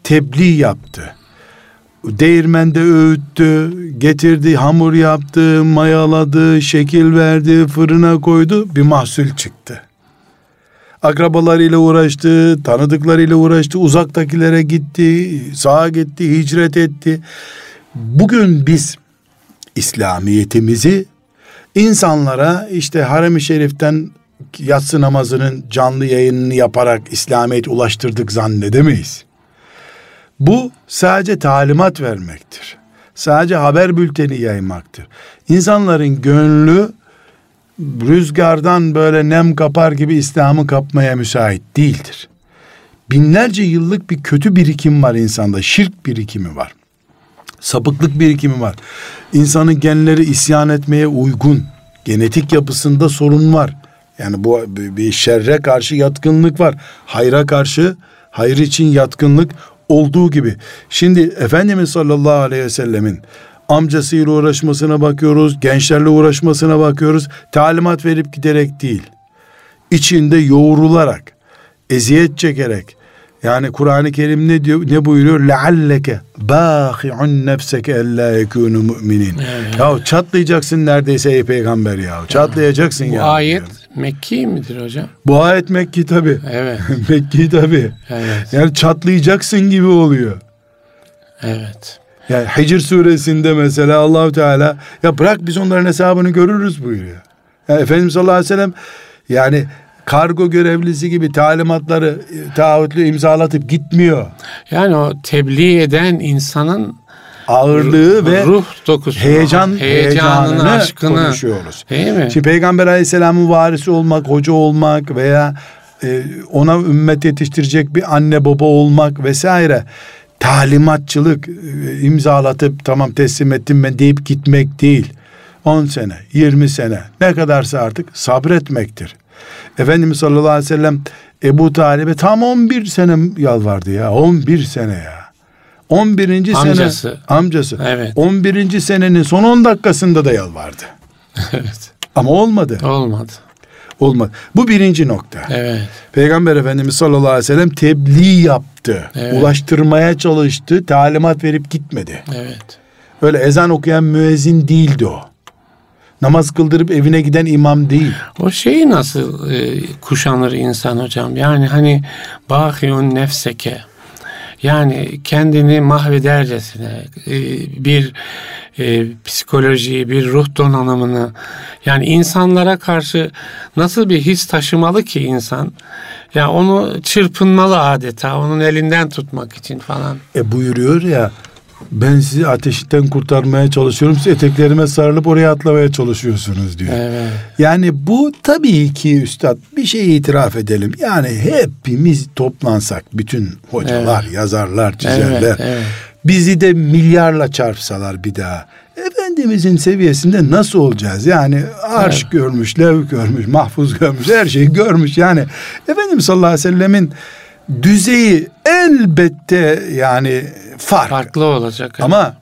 tebliğ yaptı. Değirmende öğüttü, getirdi, hamur yaptı, mayaladı, şekil verdi, fırına koydu, bir mahsul çıktı. Akrabalarıyla uğraştı, tanıdıklarıyla uğraştı, uzaktakilere gitti, sağa gitti, hicret etti. Bugün biz İslamiyetimizi insanlara işte harem-i şeriften yatsı namazının canlı yayınını yaparak İslamiyet ulaştırdık zannedemeyiz. Bu sadece talimat vermektir. Sadece haber bülteni yaymaktır. İnsanların gönlü rüzgardan böyle nem kapar gibi İslam'ı kapmaya müsait değildir. Binlerce yıllık bir kötü birikim var insanda. Şirk birikimi var. Sapıklık birikimi var. İnsanın genleri isyan etmeye uygun. Genetik yapısında sorun var. Yani bu bir şerre karşı yatkınlık var. Hayra karşı, hayır için yatkınlık olduğu gibi. Şimdi Efendimiz sallallahu aleyhi ve sellemin amcasıyla uğraşmasına bakıyoruz, gençlerle uğraşmasına bakıyoruz. Talimat verip giderek değil. İçinde yoğrularak, eziyet çekerek, yani Kur'an-ı Kerim ne diyor? Ne buyuruyor? Lealleke bâhi'un nefseke ellâ yekûnü müminin. Evet. Ya çatlayacaksın neredeyse ey peygamber ya. Çatlayacaksın Bu ya. Bu ayet. Mekki midir hocam? Bu ayet Mekki tabi. Evet. [LAUGHS] Mekki tabi. Evet. Yani çatlayacaksın gibi oluyor. Evet. Yani Hicr suresinde mesela Allahu Teala ya bırak biz onların hesabını görürüz buyuruyor. Yani Efendimiz sallallahu aleyhi ve sellem yani kargo görevlisi gibi talimatları e, taahhütlü imzalatıp gitmiyor. Yani o tebliğ eden insanın ağırlığı ruh, ve ruh dokusu, heyecan heyecanını, aşkını konuşuyoruz. Değil mi? Şimdi Peygamber Aleyhisselam'ın varisi olmak, hoca olmak veya e, ona ümmet yetiştirecek bir anne baba olmak vesaire talimatçılık e, imzalatıp tamam teslim ettim ben deyip gitmek değil. 10 sene, 20 sene ne kadarsa artık sabretmektir. Efendimiz sallallahu aleyhi ve sellem Ebu Talib'e tam 11 sene yalvardı ya. 11 sene ya. 11. amcası. sene amcası. Evet. 11. senenin son 10 dakikasında da yalvardı. [LAUGHS] evet. Ama olmadı. Olmadı. Olmadı. Bu birinci nokta. Evet. Peygamber Efendimiz sallallahu aleyhi ve sellem tebliğ yaptı. Evet. Ulaştırmaya çalıştı. Talimat verip gitmedi. Evet. Öyle ezan okuyan müezzin değildi o. Namaz kıldırıp evine giden imam değil. O şeyi nasıl e, kuşanır insan hocam? Yani hani bahiyun nefseke yani kendini mahvedercesine e, bir e, psikolojiyi, bir ruh donanımını yani insanlara karşı nasıl bir his taşımalı ki insan? Ya onu çırpınmalı adeta, onun elinden tutmak için falan. E buyuruyor ya ben sizi ateşten kurtarmaya çalışıyorum. Siz eteklerime sarılıp oraya atlamaya çalışıyorsunuz diyor. Evet. Yani bu tabii ki üstad bir şey itiraf edelim. Yani hepimiz toplansak bütün hocalar, Evet. yazarlar, çizerler. Evet, evet. Bizi de milyarla çarpsalar bir daha. Efendimizin seviyesinde nasıl olacağız? Yani arş Evet. görmüş, lev görmüş, mahfuz görmüş, her şeyi görmüş. Yani Efendimiz sallallahu aleyhi ve sellemin düzeyi elbette yani fark. Farklı olacak. Ama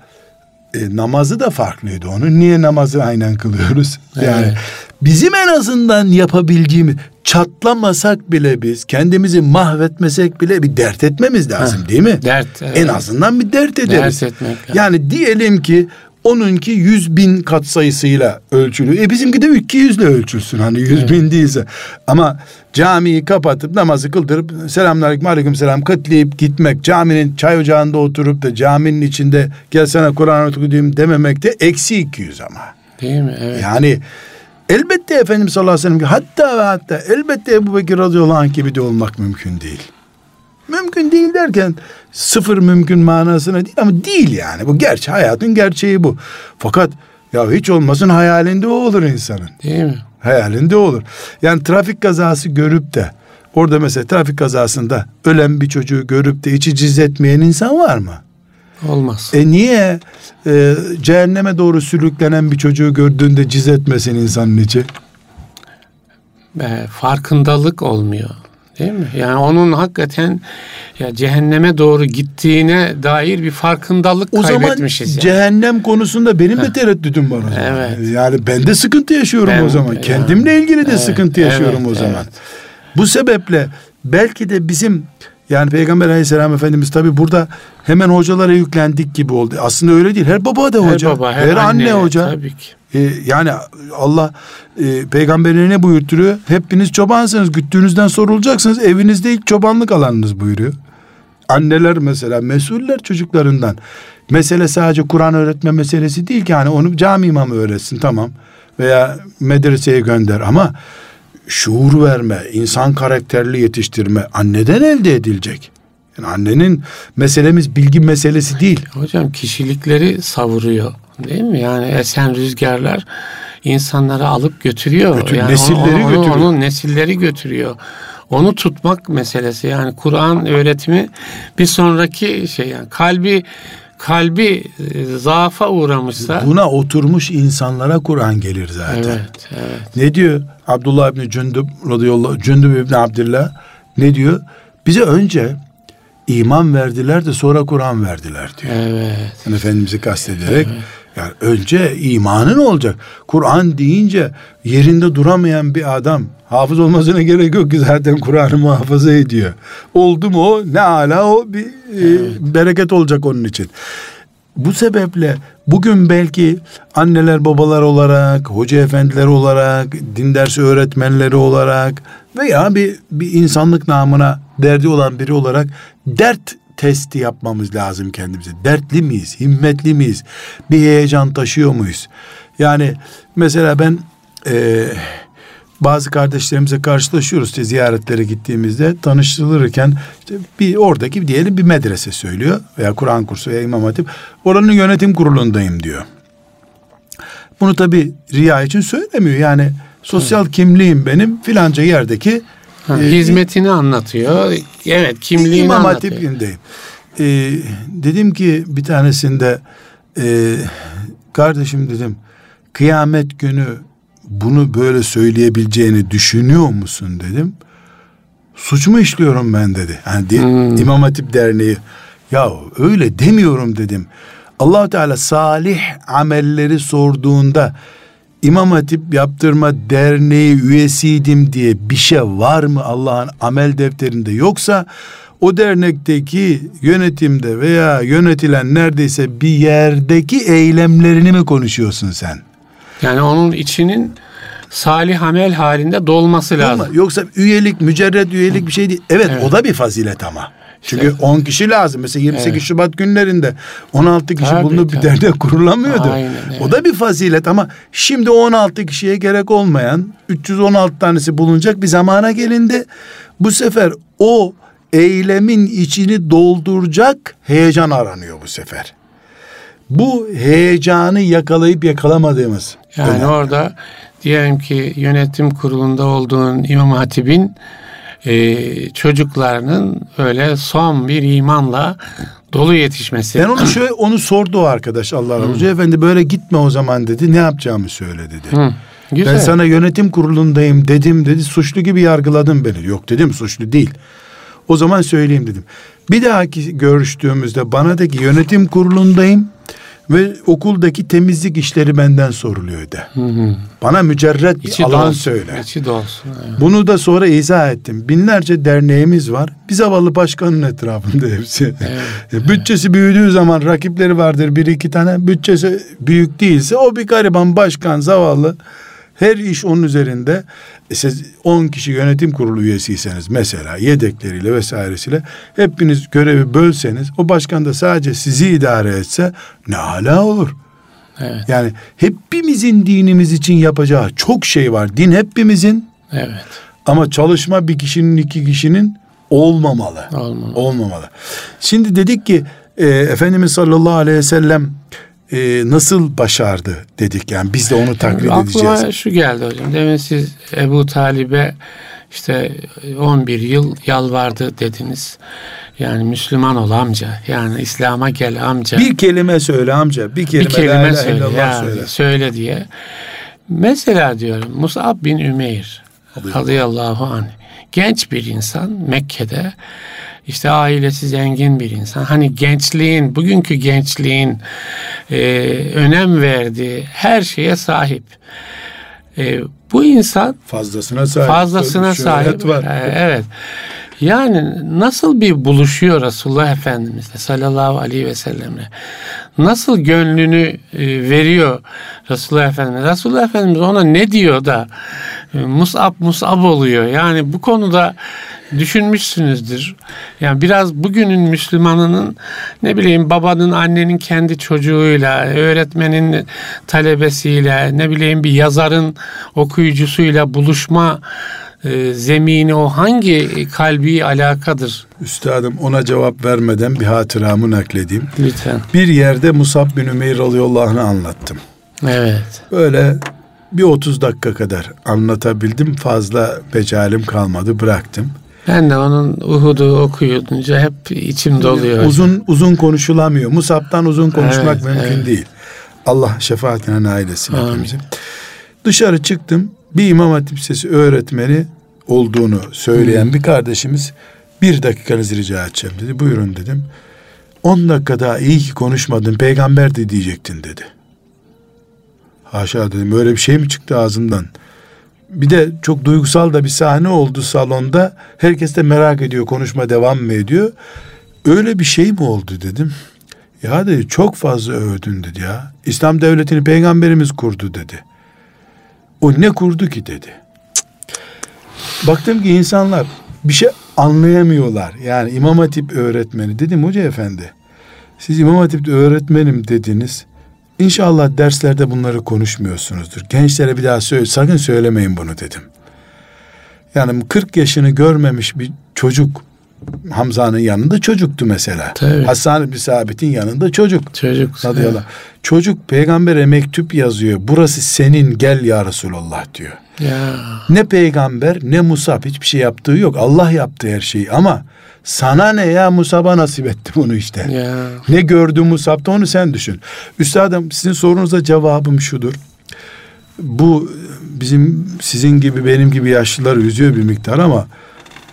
e, namazı da farklıydı onun. Niye namazı aynen kılıyoruz? Yani Evet. bizim en azından yapabildiğimiz çatlamasak bile biz kendimizi mahvetmesek bile bir dert etmemiz lazım Heh, değil mi? dert, evet. En azından bir dert ederiz. Dert etmek. Yani diyelim ki onunki yüz bin kat sayısıyla ölçülü. E bizimki de 200 ile ölçülsün hani yüz bin değilse. Ama camiyi kapatıp namazı kıldırıp selamünaleyküm aleyküm selam kıtlayıp gitmek caminin çay ocağında oturup da caminin içinde gelsene Kur'an okuyayım dememek de eksi 200 ama. Değil mi? Evet. Yani elbette Efendimiz sallallahu aleyhi ve sellem hatta ve hatta elbette Ebu Bekir radıyallahu anh gibi de olmak mümkün değil. Mümkün değil derken sıfır mümkün manasına değil ama değil yani. Bu gerçi hayatın gerçeği bu. Fakat ya hiç olmasın hayalinde o olur insanın. Değil mi? Hayalinde olur. Yani trafik kazası görüp de orada mesela trafik kazasında ölen bir çocuğu görüp de içi cizletmeyen insan var mı? Olmaz. E niye e, cehenneme doğru sürüklenen bir çocuğu gördüğünde ciz etmesin insanın içi? e, farkındalık olmuyor. Değil mi? Yani onun hakikaten ya cehenneme doğru gittiğine dair bir farkındalık O zaman kaybetmişiz. yani. cehennem konusunda benim de tereddütüm var o zaman. Evet. Yani ben de sıkıntı yaşıyorum Ben- o zaman. yani- Kendimle ilgili de Evet, sıkıntı yaşıyorum evet, o zaman. evet. Bu sebeple belki de bizim yani Peygamber aleyhisselam Efendimiz tabi burada hemen hocalara yüklendik gibi oldu. Aslında öyle değil. Her baba da her hoca. baba, her, her, anne, hoca. Tabii ki. Ee, yani Allah e, peygamberine ne buyurturuyor? Hepiniz çobansınız, güttüğünüzden sorulacaksınız. Evinizde ilk çobanlık alanınız buyuruyor. Anneler mesela mesuller çocuklarından. Mesele sadece Kur'an öğretme meselesi değil ki hani onu cami imamı öğretsin tamam veya medreseye gönder ama şuur verme, insan karakterli yetiştirme anneden elde edilecek. Yani annenin meselemiz bilgi meselesi değil. Hocam kişilikleri savuruyor. Değil mi? Yani esen rüzgarlar insanları alıp götürüyor. Götür- yani nesilleri onu- onu- götürüyor. Onun nesilleri götürüyor. Onu tutmak meselesi. Yani Kur'an öğretimi bir sonraki şey yani kalbi kalbi e, zaafa uğramışsa Buna oturmuş insanlara Kur'an gelir zaten. evet evet Ne diyor Abdullah İbni Cündüb radıyallahu Cündüb İbni Abdillah ne diyor? Bize önce iman verdiler de sonra Kur'an verdiler diyor. evet Yani Efendimiz'i kastederek yani önce imanın olacak. Kur'an deyince yerinde duramayan bir adam hafız olmasına gerek yok ki zaten Kur'an'ı muhafaza ediyor. Oldu mu o ne ala o bir e, bereket olacak onun için. Bu sebeple bugün belki anneler babalar olarak, hoca efendiler olarak, din dersi öğretmenleri olarak veya bir, bir insanlık namına derdi olan biri olarak dert testi yapmamız lazım kendimize. Dertli miyiz? Himmetli miyiz? Bir heyecan taşıyor muyuz? Yani mesela ben eee bazı kardeşlerimize karşılaşıyoruz işte ziyaretlere gittiğimizde tanıştırılırken işte bir oradaki diyelim bir medrese söylüyor veya Kur'an kursu veya İmam Hatip oranın yönetim kurulundayım diyor. Bunu tabi riya için söylemiyor yani sosyal kimliğim benim filanca yerdeki Ha, e, hizmetini anlatıyor. Evet kimliğini İmam anlatıyor. Hatip'indeyim. e, dedim ki bir tanesinde e, kardeşim dedim kıyamet günü bunu böyle söyleyebileceğini düşünüyor musun dedim. Suç mu işliyorum ben dedi. Yani hmm. İmam Hatip Derneği ya öyle demiyorum dedim. allah Teala salih amelleri sorduğunda İmam Hatip Yaptırma Derneği üyesiydim diye bir şey var mı Allah'ın amel defterinde yoksa o dernekteki yönetimde veya yönetilen neredeyse bir yerdeki eylemlerini mi konuşuyorsun sen? Yani onun içinin salih amel halinde dolması lazım. Yoksa üyelik, mücerred üyelik bir şey değil. Evet, evet. o da bir fazilet ama. Çünkü işte, 10 kişi lazım. Mesela 28 evet. Şubat günlerinde 16 kişi tabii, bulunup tabii. bir dernek kurulamıyordu. Aynen, evet. O da bir fazilet ama şimdi 16 kişiye gerek olmayan 316 tanesi bulunacak bir zamana gelindi. Bu sefer o eylemin içini dolduracak heyecan aranıyor bu sefer. Bu heyecanı yakalayıp yakalamadığımız. Yani önemli. orada diyelim ki yönetim kurulunda olduğun İmam Hatip'in e, çocuklarının öyle son bir imanla dolu yetişmesi. Ben onu şöyle onu sordu o arkadaş Allah razı olsun. Efendi böyle gitme o zaman dedi. Ne yapacağımı söyle dedi. Hı. Güzel. Ben sana yönetim kurulundayım dedim dedi. Suçlu gibi yargıladın beni. Yok dedim suçlu değil. O zaman söyleyeyim dedim. Bir dahaki görüştüğümüzde bana de ki yönetim kurulundayım ve okuldaki temizlik işleri benden soruluyor de. Hı hı. Bana mücerret bir içi alan dolsun, söyle. İçi dolsun. Evet. Bunu da sonra izah ettim. Binlerce derneğimiz var. Bir zavallı başkanın etrafında hepsi. Evet, [LAUGHS] Bütçesi evet. büyüdüğü zaman rakipleri vardır bir iki tane. Bütçesi büyük değilse o bir gariban başkan zavallı her iş onun üzerinde. E siz 10 kişi yönetim kurulu üyesiyseniz mesela yedekleriyle vesairesiyle hepiniz görevi bölseniz o başkan da sadece sizi idare etse ne hala olur. Evet. Yani hepimizin dinimiz için yapacağı çok şey var. Din hepimizin. Evet. Ama çalışma bir kişinin iki kişinin olmamalı. Olmamalı. Olmamalı. Şimdi dedik ki e, Efendimiz sallallahu aleyhi ve sellem e, nasıl başardı dedik yani biz de onu taklit Aklıma edeceğiz. Aklıma şu geldi hocam demin siz Ebu Talib'e işte 11 yıl yalvardı dediniz. Yani Müslüman ol amca. Yani İslam'a gel amca. Bir kelime söyle amca. Bir kelime, bir kelime söyle, ya, söyle. Söyle diye. Mesela diyorum Musab bin Ümeyr radıyallahu anh genç bir insan Mekke'de işte ailesi zengin bir insan. Hani gençliğin, bugünkü gençliğin e, önem verdiği her şeye sahip. E, bu insan fazlasına sahip. Fazlasına sahip. Var. E, evet. Yani nasıl bir buluşuyor Resulullah Efendimizle sallallahu aleyhi ve sellemle? Nasıl gönlünü e, veriyor Resulullah Efendimiz? Resulullah Efendimiz ona ne diyor da e, musab musab oluyor? Yani bu konuda düşünmüşsünüzdür. Yani biraz bugünün Müslümanının ne bileyim babanın annenin kendi çocuğuyla, öğretmenin talebesiyle, ne bileyim bir yazarın okuyucusuyla buluşma e, zemini o hangi kalbi alakadır? Üstadım ona cevap vermeden bir hatıramı nakledeyim. Lütfen. Bir yerde Musab bin Ümeyr radıyallahu anlattım. Evet. Böyle bir 30 dakika kadar anlatabildim. Fazla becalim kalmadı bıraktım. Ben de onun Uhud'u okuyunca hep içim doluyor. Uzun uzun konuşulamıyor. Musab'tan uzun konuşmak evet, mümkün evet. değil. Allah şefaatine nail etsin hepimizi. Dışarı çıktım. Bir İmam Hatip Lisesi öğretmeni olduğunu söyleyen hmm. bir kardeşimiz bir dakikanızı rica edeceğim dedi. Buyurun dedim. On dakika daha iyi ki konuşmadın peygamber de diyecektin dedi. Haşa dedim öyle bir şey mi çıktı ağzından? Bir de çok duygusal da bir sahne oldu salonda. Herkes de merak ediyor konuşma devam mı ediyor. Öyle bir şey mi oldu dedim. Ya dedi çok fazla övdün dedi ya. İslam devletini peygamberimiz kurdu dedi. O ne kurdu ki dedi. Baktım ki insanlar bir şey anlayamıyorlar. Yani İmam Hatip öğretmeni dedim hoca efendi. Siz İmam Hatip'te öğretmenim dediniz. İnşallah derslerde bunları konuşmuyorsunuzdur. Gençlere bir daha söyle, sakın söylemeyin bunu dedim. Yani 40 yaşını görmemiş bir çocuk Hamza'nın yanında çocuktu mesela. Tabii. Hasan bin Sabit'in yanında çocuk. Çocuk. Radıyallahu. Çocuk peygambere mektup yazıyor. Burası senin gel ya Resulallah diyor. Ya. Ne peygamber ne Musab hiçbir şey yaptığı yok. Allah yaptı her şeyi ama sana ne ya Musab'a nasip etti bunu işte. Ya. Ne gördü Musab'da onu sen düşün. Üstadım sizin sorunuza cevabım şudur. Bu bizim sizin gibi benim gibi yaşlılar üzüyor bir miktar ama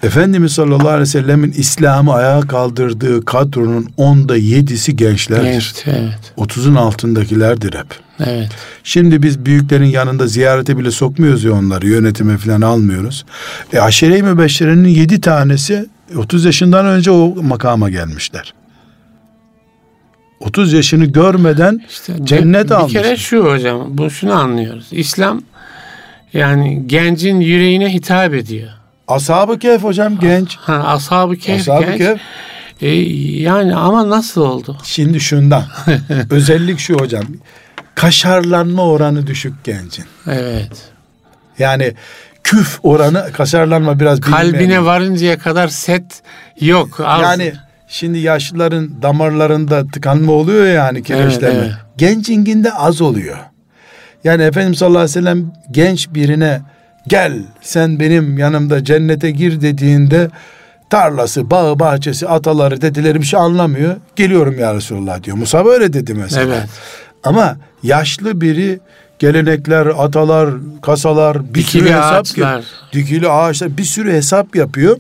Efendimiz sallallahu aleyhi ve sellemin İslam'ı ayağa kaldırdığı kadronun onda yedisi gençlerdir. Genç. Evet. Otuzun altındakilerdir hep. Evet. Şimdi biz büyüklerin yanında ziyarete bile sokmuyoruz ya onları. Yönetime falan almıyoruz. E aşire-i mübeşşerenin yedi tanesi 30 yaşından önce o makama gelmişler. 30 yaşını görmeden İşte cennet bir, almış. Bir kere şu hocam, bu şunu anlıyoruz. İslam yani gencin yüreğine hitap ediyor. Ashab-ı Kehf hocam genç. Ha, ashab-ı kehf Ashab-ı genç. Kehf. E, yani ama nasıl oldu? Şimdi şundan. [LAUGHS] özellik şu hocam. Kaşarlanma oranı düşük gencin. Evet. Yani küf oranı kaşarlanma biraz Kalbine bilinmeyen- varıncaya kadar set yok. Az. Yani şimdi yaşlıların damarlarında tıkanma oluyor ya yani kireçlenme. evet. Gencinginde az oluyor. Yani Efendimiz sallallahu aleyhi ve sellem genç birine gel sen benim yanımda cennete gir dediğinde tarlası, bağı, bahçesi, ataları, dedeleri bir şey anlamıyor. Geliyorum ya Resulullah diyor. Musab öyle dedi mesela. Evet. Ama yaşlı biri gelenekler, atalar, kasalar, bir Dikili sürü hesap ağaçlar. dikili ağaçlar bir sürü hesap yapıyor.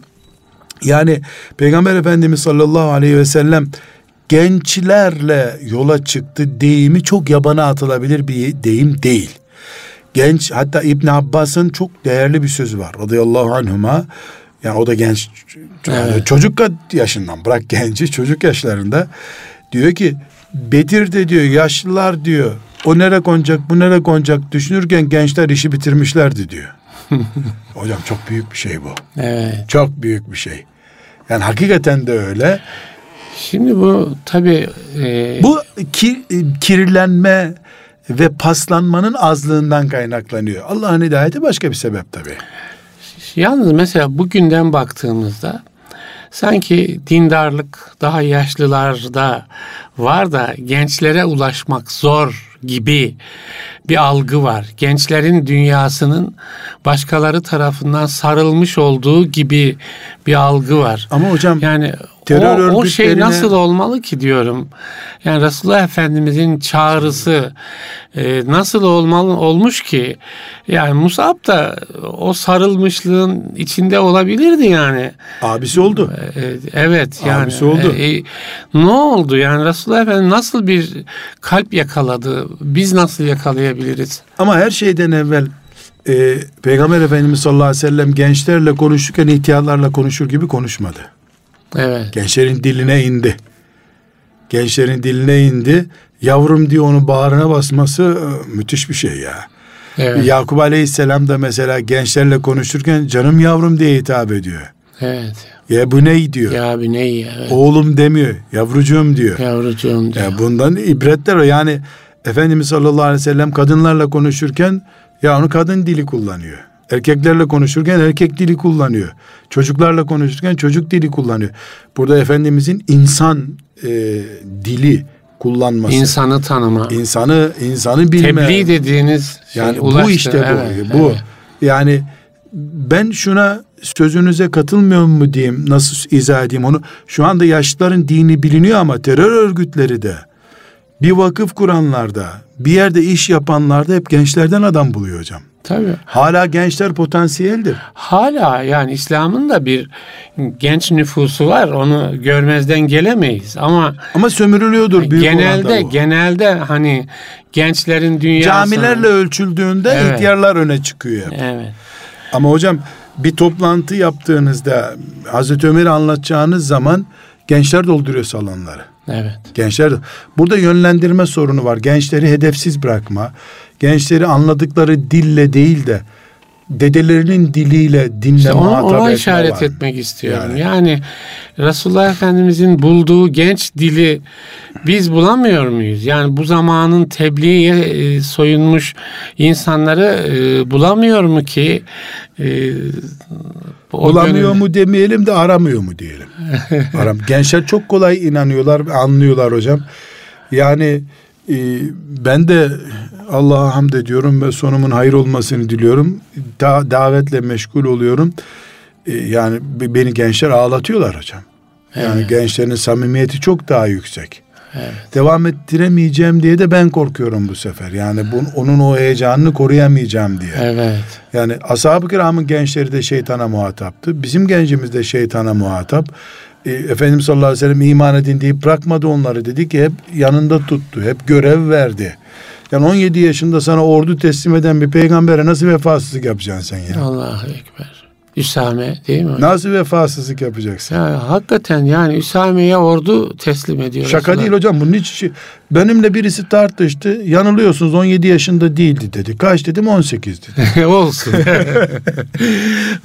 Yani Peygamber Efendimiz sallallahu aleyhi ve sellem gençlerle yola çıktı deyimi çok yabana atılabilir bir deyim değil. Genç hatta İbn Abbas'ın çok değerli bir sözü var radıyallahu anhuma. Yani o da genç Evet. çocuk yaşından bırak genci çocuk yaşlarında diyor ki Bedir'de diyor yaşlılar diyor o nere konacak bu nere konacak düşünürken gençler işi bitirmişlerdi diyor. [LAUGHS] Hocam çok büyük bir şey bu. Evet. Çok büyük bir şey. Yani hakikaten de öyle. Şimdi bu tabii e, Bu ki, kirlenme ve paslanmanın azlığından kaynaklanıyor. Allah'ın hidayeti başka bir sebep tabii. Yalnız mesela bugünden baktığımızda sanki dindarlık daha yaşlılarda var da gençlere ulaşmak zor gibi bir algı var. Gençlerin dünyasının başkaları tarafından sarılmış olduğu gibi bir algı var. Ama hocam Yani Terör o, o şey nasıl olmalı ki diyorum. Yani Resulullah Efendimizin çağrısı e, nasıl olmalı olmuş ki? Yani Musab da o sarılmışlığın içinde olabilirdi yani. abisi oldu. E, evet yani. Abisi oldu. E, e, ne oldu yani Resulullah Efendimiz nasıl bir kalp yakaladı? Biz nasıl yakalayabiliriz? Ama her şeyden evvel e, Peygamber Efendimiz sallallahu aleyhi ve sellem gençlerle konuşurken ihtiyarlarla konuşur gibi konuşmadı. Evet. Gençlerin diline indi. Gençlerin diline indi. Yavrum diye onu bağrına basması e, müthiş bir şey ya. Evet. Yakup Aleyhisselam da mesela gençlerle konuşurken canım yavrum diye hitap ediyor. Evet. Ya bu ne diyor. Ya abi ne iyi. Evet. Oğlum demiyor. Yavrucuğum diyor. Yavrucuğum diyor. Ya bundan ibretler o. Yani Efendimiz sallallahu aleyhi ve sellem kadınlarla konuşurken ya onu kadın dili kullanıyor. Erkeklerle konuşurken erkek dili kullanıyor. Çocuklarla konuşurken çocuk dili kullanıyor. Burada Efendimizin insan e, dili kullanması. İnsanı tanıma. insanı insanı bilme. Tebliğ dediğiniz şey Yani ulaştı. bu işte bu. Evet, bu. evet. Yani ben şuna sözünüze katılmıyor mu diyeyim, nasıl izah edeyim onu. Şu anda yaşlıların dini biliniyor ama terör örgütleri de bir vakıf kuranlarda, bir yerde iş yapanlarda hep gençlerden adam buluyor hocam. Tabii. Hala gençler potansiyeldir. Hala yani İslam'ın da bir genç nüfusu var. Onu görmezden gelemeyiz. Ama Ama sömürülüyordur büyük genelde genelde hani gençlerin dünyası Camilerle ölçüldüğünde Evet. ihtiyarlar öne çıkıyor. hep. Evet. Ama hocam bir toplantı yaptığınızda Hazreti Ömer'i anlatacağınız zaman gençler dolduruyor salonları. Evet. Gençler burada yönlendirme sorunu var. Gençleri hedefsiz bırakma. Gençleri anladıkları dille değil de dedelerinin diliyle dinle İşte ona etme işaret var. etmek istiyorum. Yani. Yani. Resulullah Efendimizin bulduğu genç dili biz bulamıyor muyuz? Yani bu zamanın tebliğe e, soyunmuş insanları e, bulamıyor mu ki? Bulamıyor gönül- mu demeyelim de aramıyor mu diyelim. [LAUGHS] Aram. Gençler çok kolay inanıyorlar, anlıyorlar hocam. Yani e, ben de Allah'a hamd ediyorum ve sonumun hayır olmasını diliyorum. Da, davetle meşgul oluyorum. E, yani be- beni gençler ağlatıyorlar hocam. Yani Evet. gençlerin samimiyeti çok daha yüksek. Evet. Devam ettiremeyeceğim diye de ben korkuyorum bu sefer. Yani bunun, onun o heyecanını koruyamayacağım diye. Evet. Yani ashab-ı kiramın gençleri de şeytana muhataptı. Bizim gencimiz de şeytana muhatap. E, Efendimiz sallallahu aleyhi ve sellem iman edin deyip bırakmadı onları. Dedi ki hep yanında tuttu. Hep görev verdi. Yani 17 yaşında sana ordu teslim eden bir peygambere nasıl vefasızlık yapacaksın sen ya? Allahu Ekber. Üsame değil mi? Nasıl vefasızlık yapacaksın? Ya, hakikaten yani Üsame'ye ordu teslim ediyor. Şaka Resulullah. değil hocam bunun hiç şey- benimle birisi tartıştı. Yanılıyorsunuz 17 yaşında değildi dedi. Kaç dedim 18 dedi. [LAUGHS] Olsun.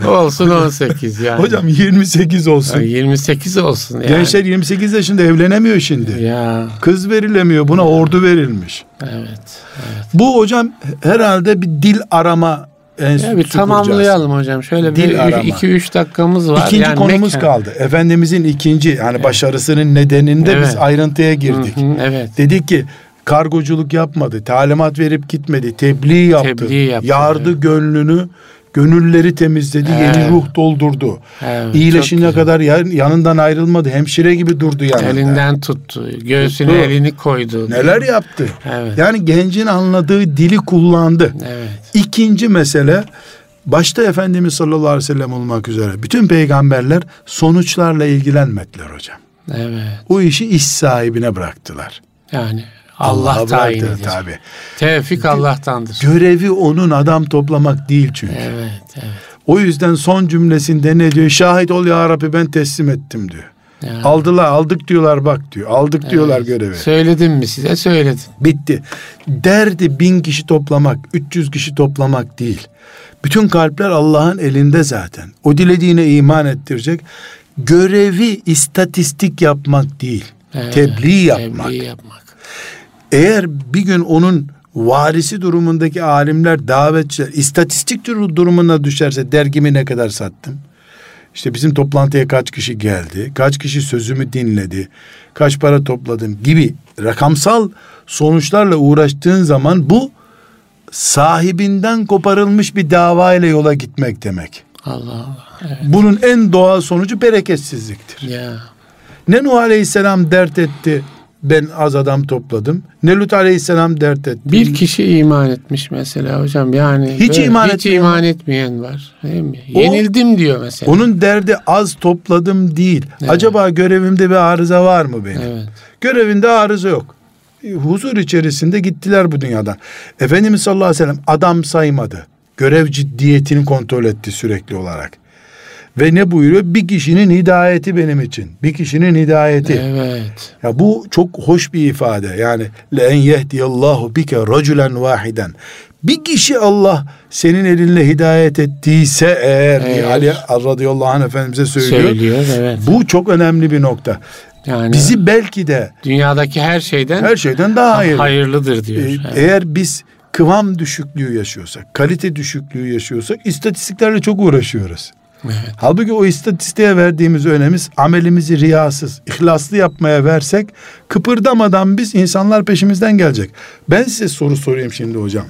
[LAUGHS] olsun 18 yani. Hocam 28 olsun. Ya 28 olsun yani. Gençler 28 yaşında evlenemiyor şimdi. Ya Kız verilemiyor. Buna ordu verilmiş. evet. evet. Bu hocam herhalde bir dil arama enstitüsü Ya bir kuracağız. tamamlayalım hocam. Şöyle Dil bir arama. 2-3 dakikamız var. İkinci yani konumuz Mekke- kaldı. Efendimizin ikinci yani başarısının nedeninde biz Evet. ayrıntıya girdik. Hı hı, evet. Dedik ki kargoculuk yapmadı, talimat verip gitmedi, tebliğ yaptı, Tebliğ yaptı, yardı evet. gönlünü, gönülleri temizledi, yeni Evet. ruh doldurdu. Çok güzel. kadar yan- yanından ayrılmadı, hemşire gibi durdu yanında. Elinden tuttu. Göğsüne Tuttu. elini koydu. Neler yaptı? Evet. Yani gencin anladığı dili kullandı. Evet. İkinci mesele başta Efendimiz sallallahu aleyhi ve sellem olmak üzere bütün peygamberler sonuçlarla ilgilenmediler hocam. Evet. O işi iş sahibine bıraktılar. Yani Allah Allah'a tayin ediyor. tabii. Tevfik Allah'tandır. Görevi onun adam toplamak değil çünkü. Evet, evet. O yüzden son cümlesinde ne diyor? Şahit ol ya Rabbi ben teslim ettim diyor. Yani, Aldılar aldık diyorlar bak diyor. Aldık diyorlar evet. görevi. Söyledim mi size? Söyledim. Bitti. Derdi bin kişi toplamak, 300 kişi toplamak değil. Bütün kalpler Allah'ın elinde zaten. O dilediğine iman ettirecek. Görevi istatistik yapmak değil. Evet, Tebliğ yapmak. Tebliğ yapmak. Eğer bir gün onun varisi durumundaki alimler, davetçiler istatistik dur- durumuna düşerse dergimi ne kadar sattım? İşte bizim toplantıya kaç kişi geldi, kaç kişi sözümü dinledi, kaç para topladım gibi rakamsal sonuçlarla uğraştığın zaman bu sahibinden koparılmış bir dava ile yola gitmek demek. Allah Allah. Evet. Bunun en doğal sonucu bereketsizliktir. Ya. Ne Nuh Aleyhisselam dert etti ben az adam topladım. Ne Lut Aleyhisselam dert etti. Bir kişi iman etmiş mesela hocam yani. Hiç böyle iman hiç etmeyen iman etmeyen var. Değil mi? O- Yenildim diyor mesela. Onun derdi az topladım değil. Evet. Acaba görevimde bir arıza var mı benim? Evet. Görevinde arıza yok. E, Huzur içerisinde gittiler bu dünyadan. Efendimiz sallallahu aleyhi ve sellem adam saymadı. Görev ciddiyetini kontrol etti sürekli olarak. Ve ne buyuruyor? Bir kişinin hidayeti benim için. Bir kişinin hidayeti. Evet. Ya bu çok hoş bir ifade. Yani le en yehdiyallahu bike raculen vahiden. Bir kişi Allah senin elinle hidayet ettiyse eğer Evet. Ali radıyallahu anh efendimize söylüyor. Söylüyor evet. Bu çok önemli bir nokta. Yani Bizi belki de dünyadaki her şeyden her şeyden daha hayırlı. hayırlıdır diyor. Ee, Evet. Eğer biz kıvam düşüklüğü yaşıyorsak, kalite düşüklüğü yaşıyorsak istatistiklerle çok uğraşıyoruz. Evet. Halbuki o istatistiğe verdiğimiz önemiz amelimizi riyasız, ihlaslı yapmaya versek kıpırdamadan biz insanlar peşimizden gelecek. Ben size soru sorayım şimdi hocam.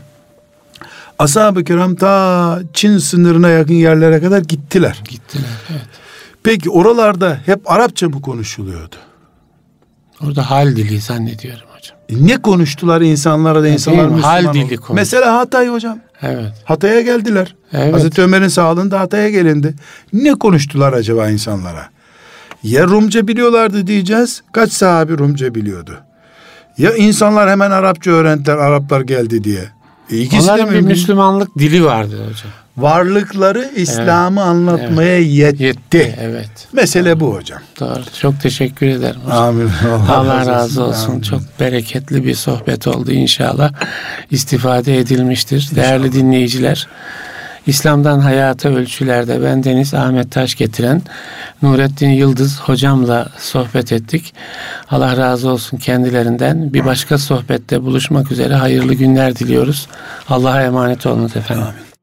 Ashab-ı kiram ta Çin sınırına yakın yerlere kadar gittiler. Gittiler. Evet. Peki oralarda hep Arapça mı konuşuluyordu? Orada hal dili zannediyorum Ne konuştular insanlara da insanlar değil mi? Hal Müslüman dili oldu. Mesela Hatay hocam. Evet. Hatay'a geldiler. Evet. Hazreti Ömer'in sağlığında Hatay'a gelindi. Ne konuştular acaba insanlara? Ya Rumca biliyorlardı diyeceğiz. Kaç sahabi Rumca biliyordu? Ya insanlar hemen Arapça öğrendiler Araplar geldi diye. E ikisi Onların de bir. Müslümanlık dili vardı hocam. Varlıkları İslam'ı anlatmaya yetti. Yetti. Evet. Mesele bu hocam. Doğru. Çok teşekkür ederim hocam. Amin. [LAUGHS] Allah razı olsun. Amin. Çok bereketli bir sohbet oldu inşallah. İstifade edilmiştir. Değerli dinleyiciler. İslam'dan hayata ölçülerde ben Deniz Ahmet Taş getiren Nurettin Yıldız hocamla sohbet ettik. Allah razı olsun kendilerinden. Bir başka sohbette buluşmak üzere hayırlı günler diliyoruz. Allah'a emanet olunuz efendim. Amin.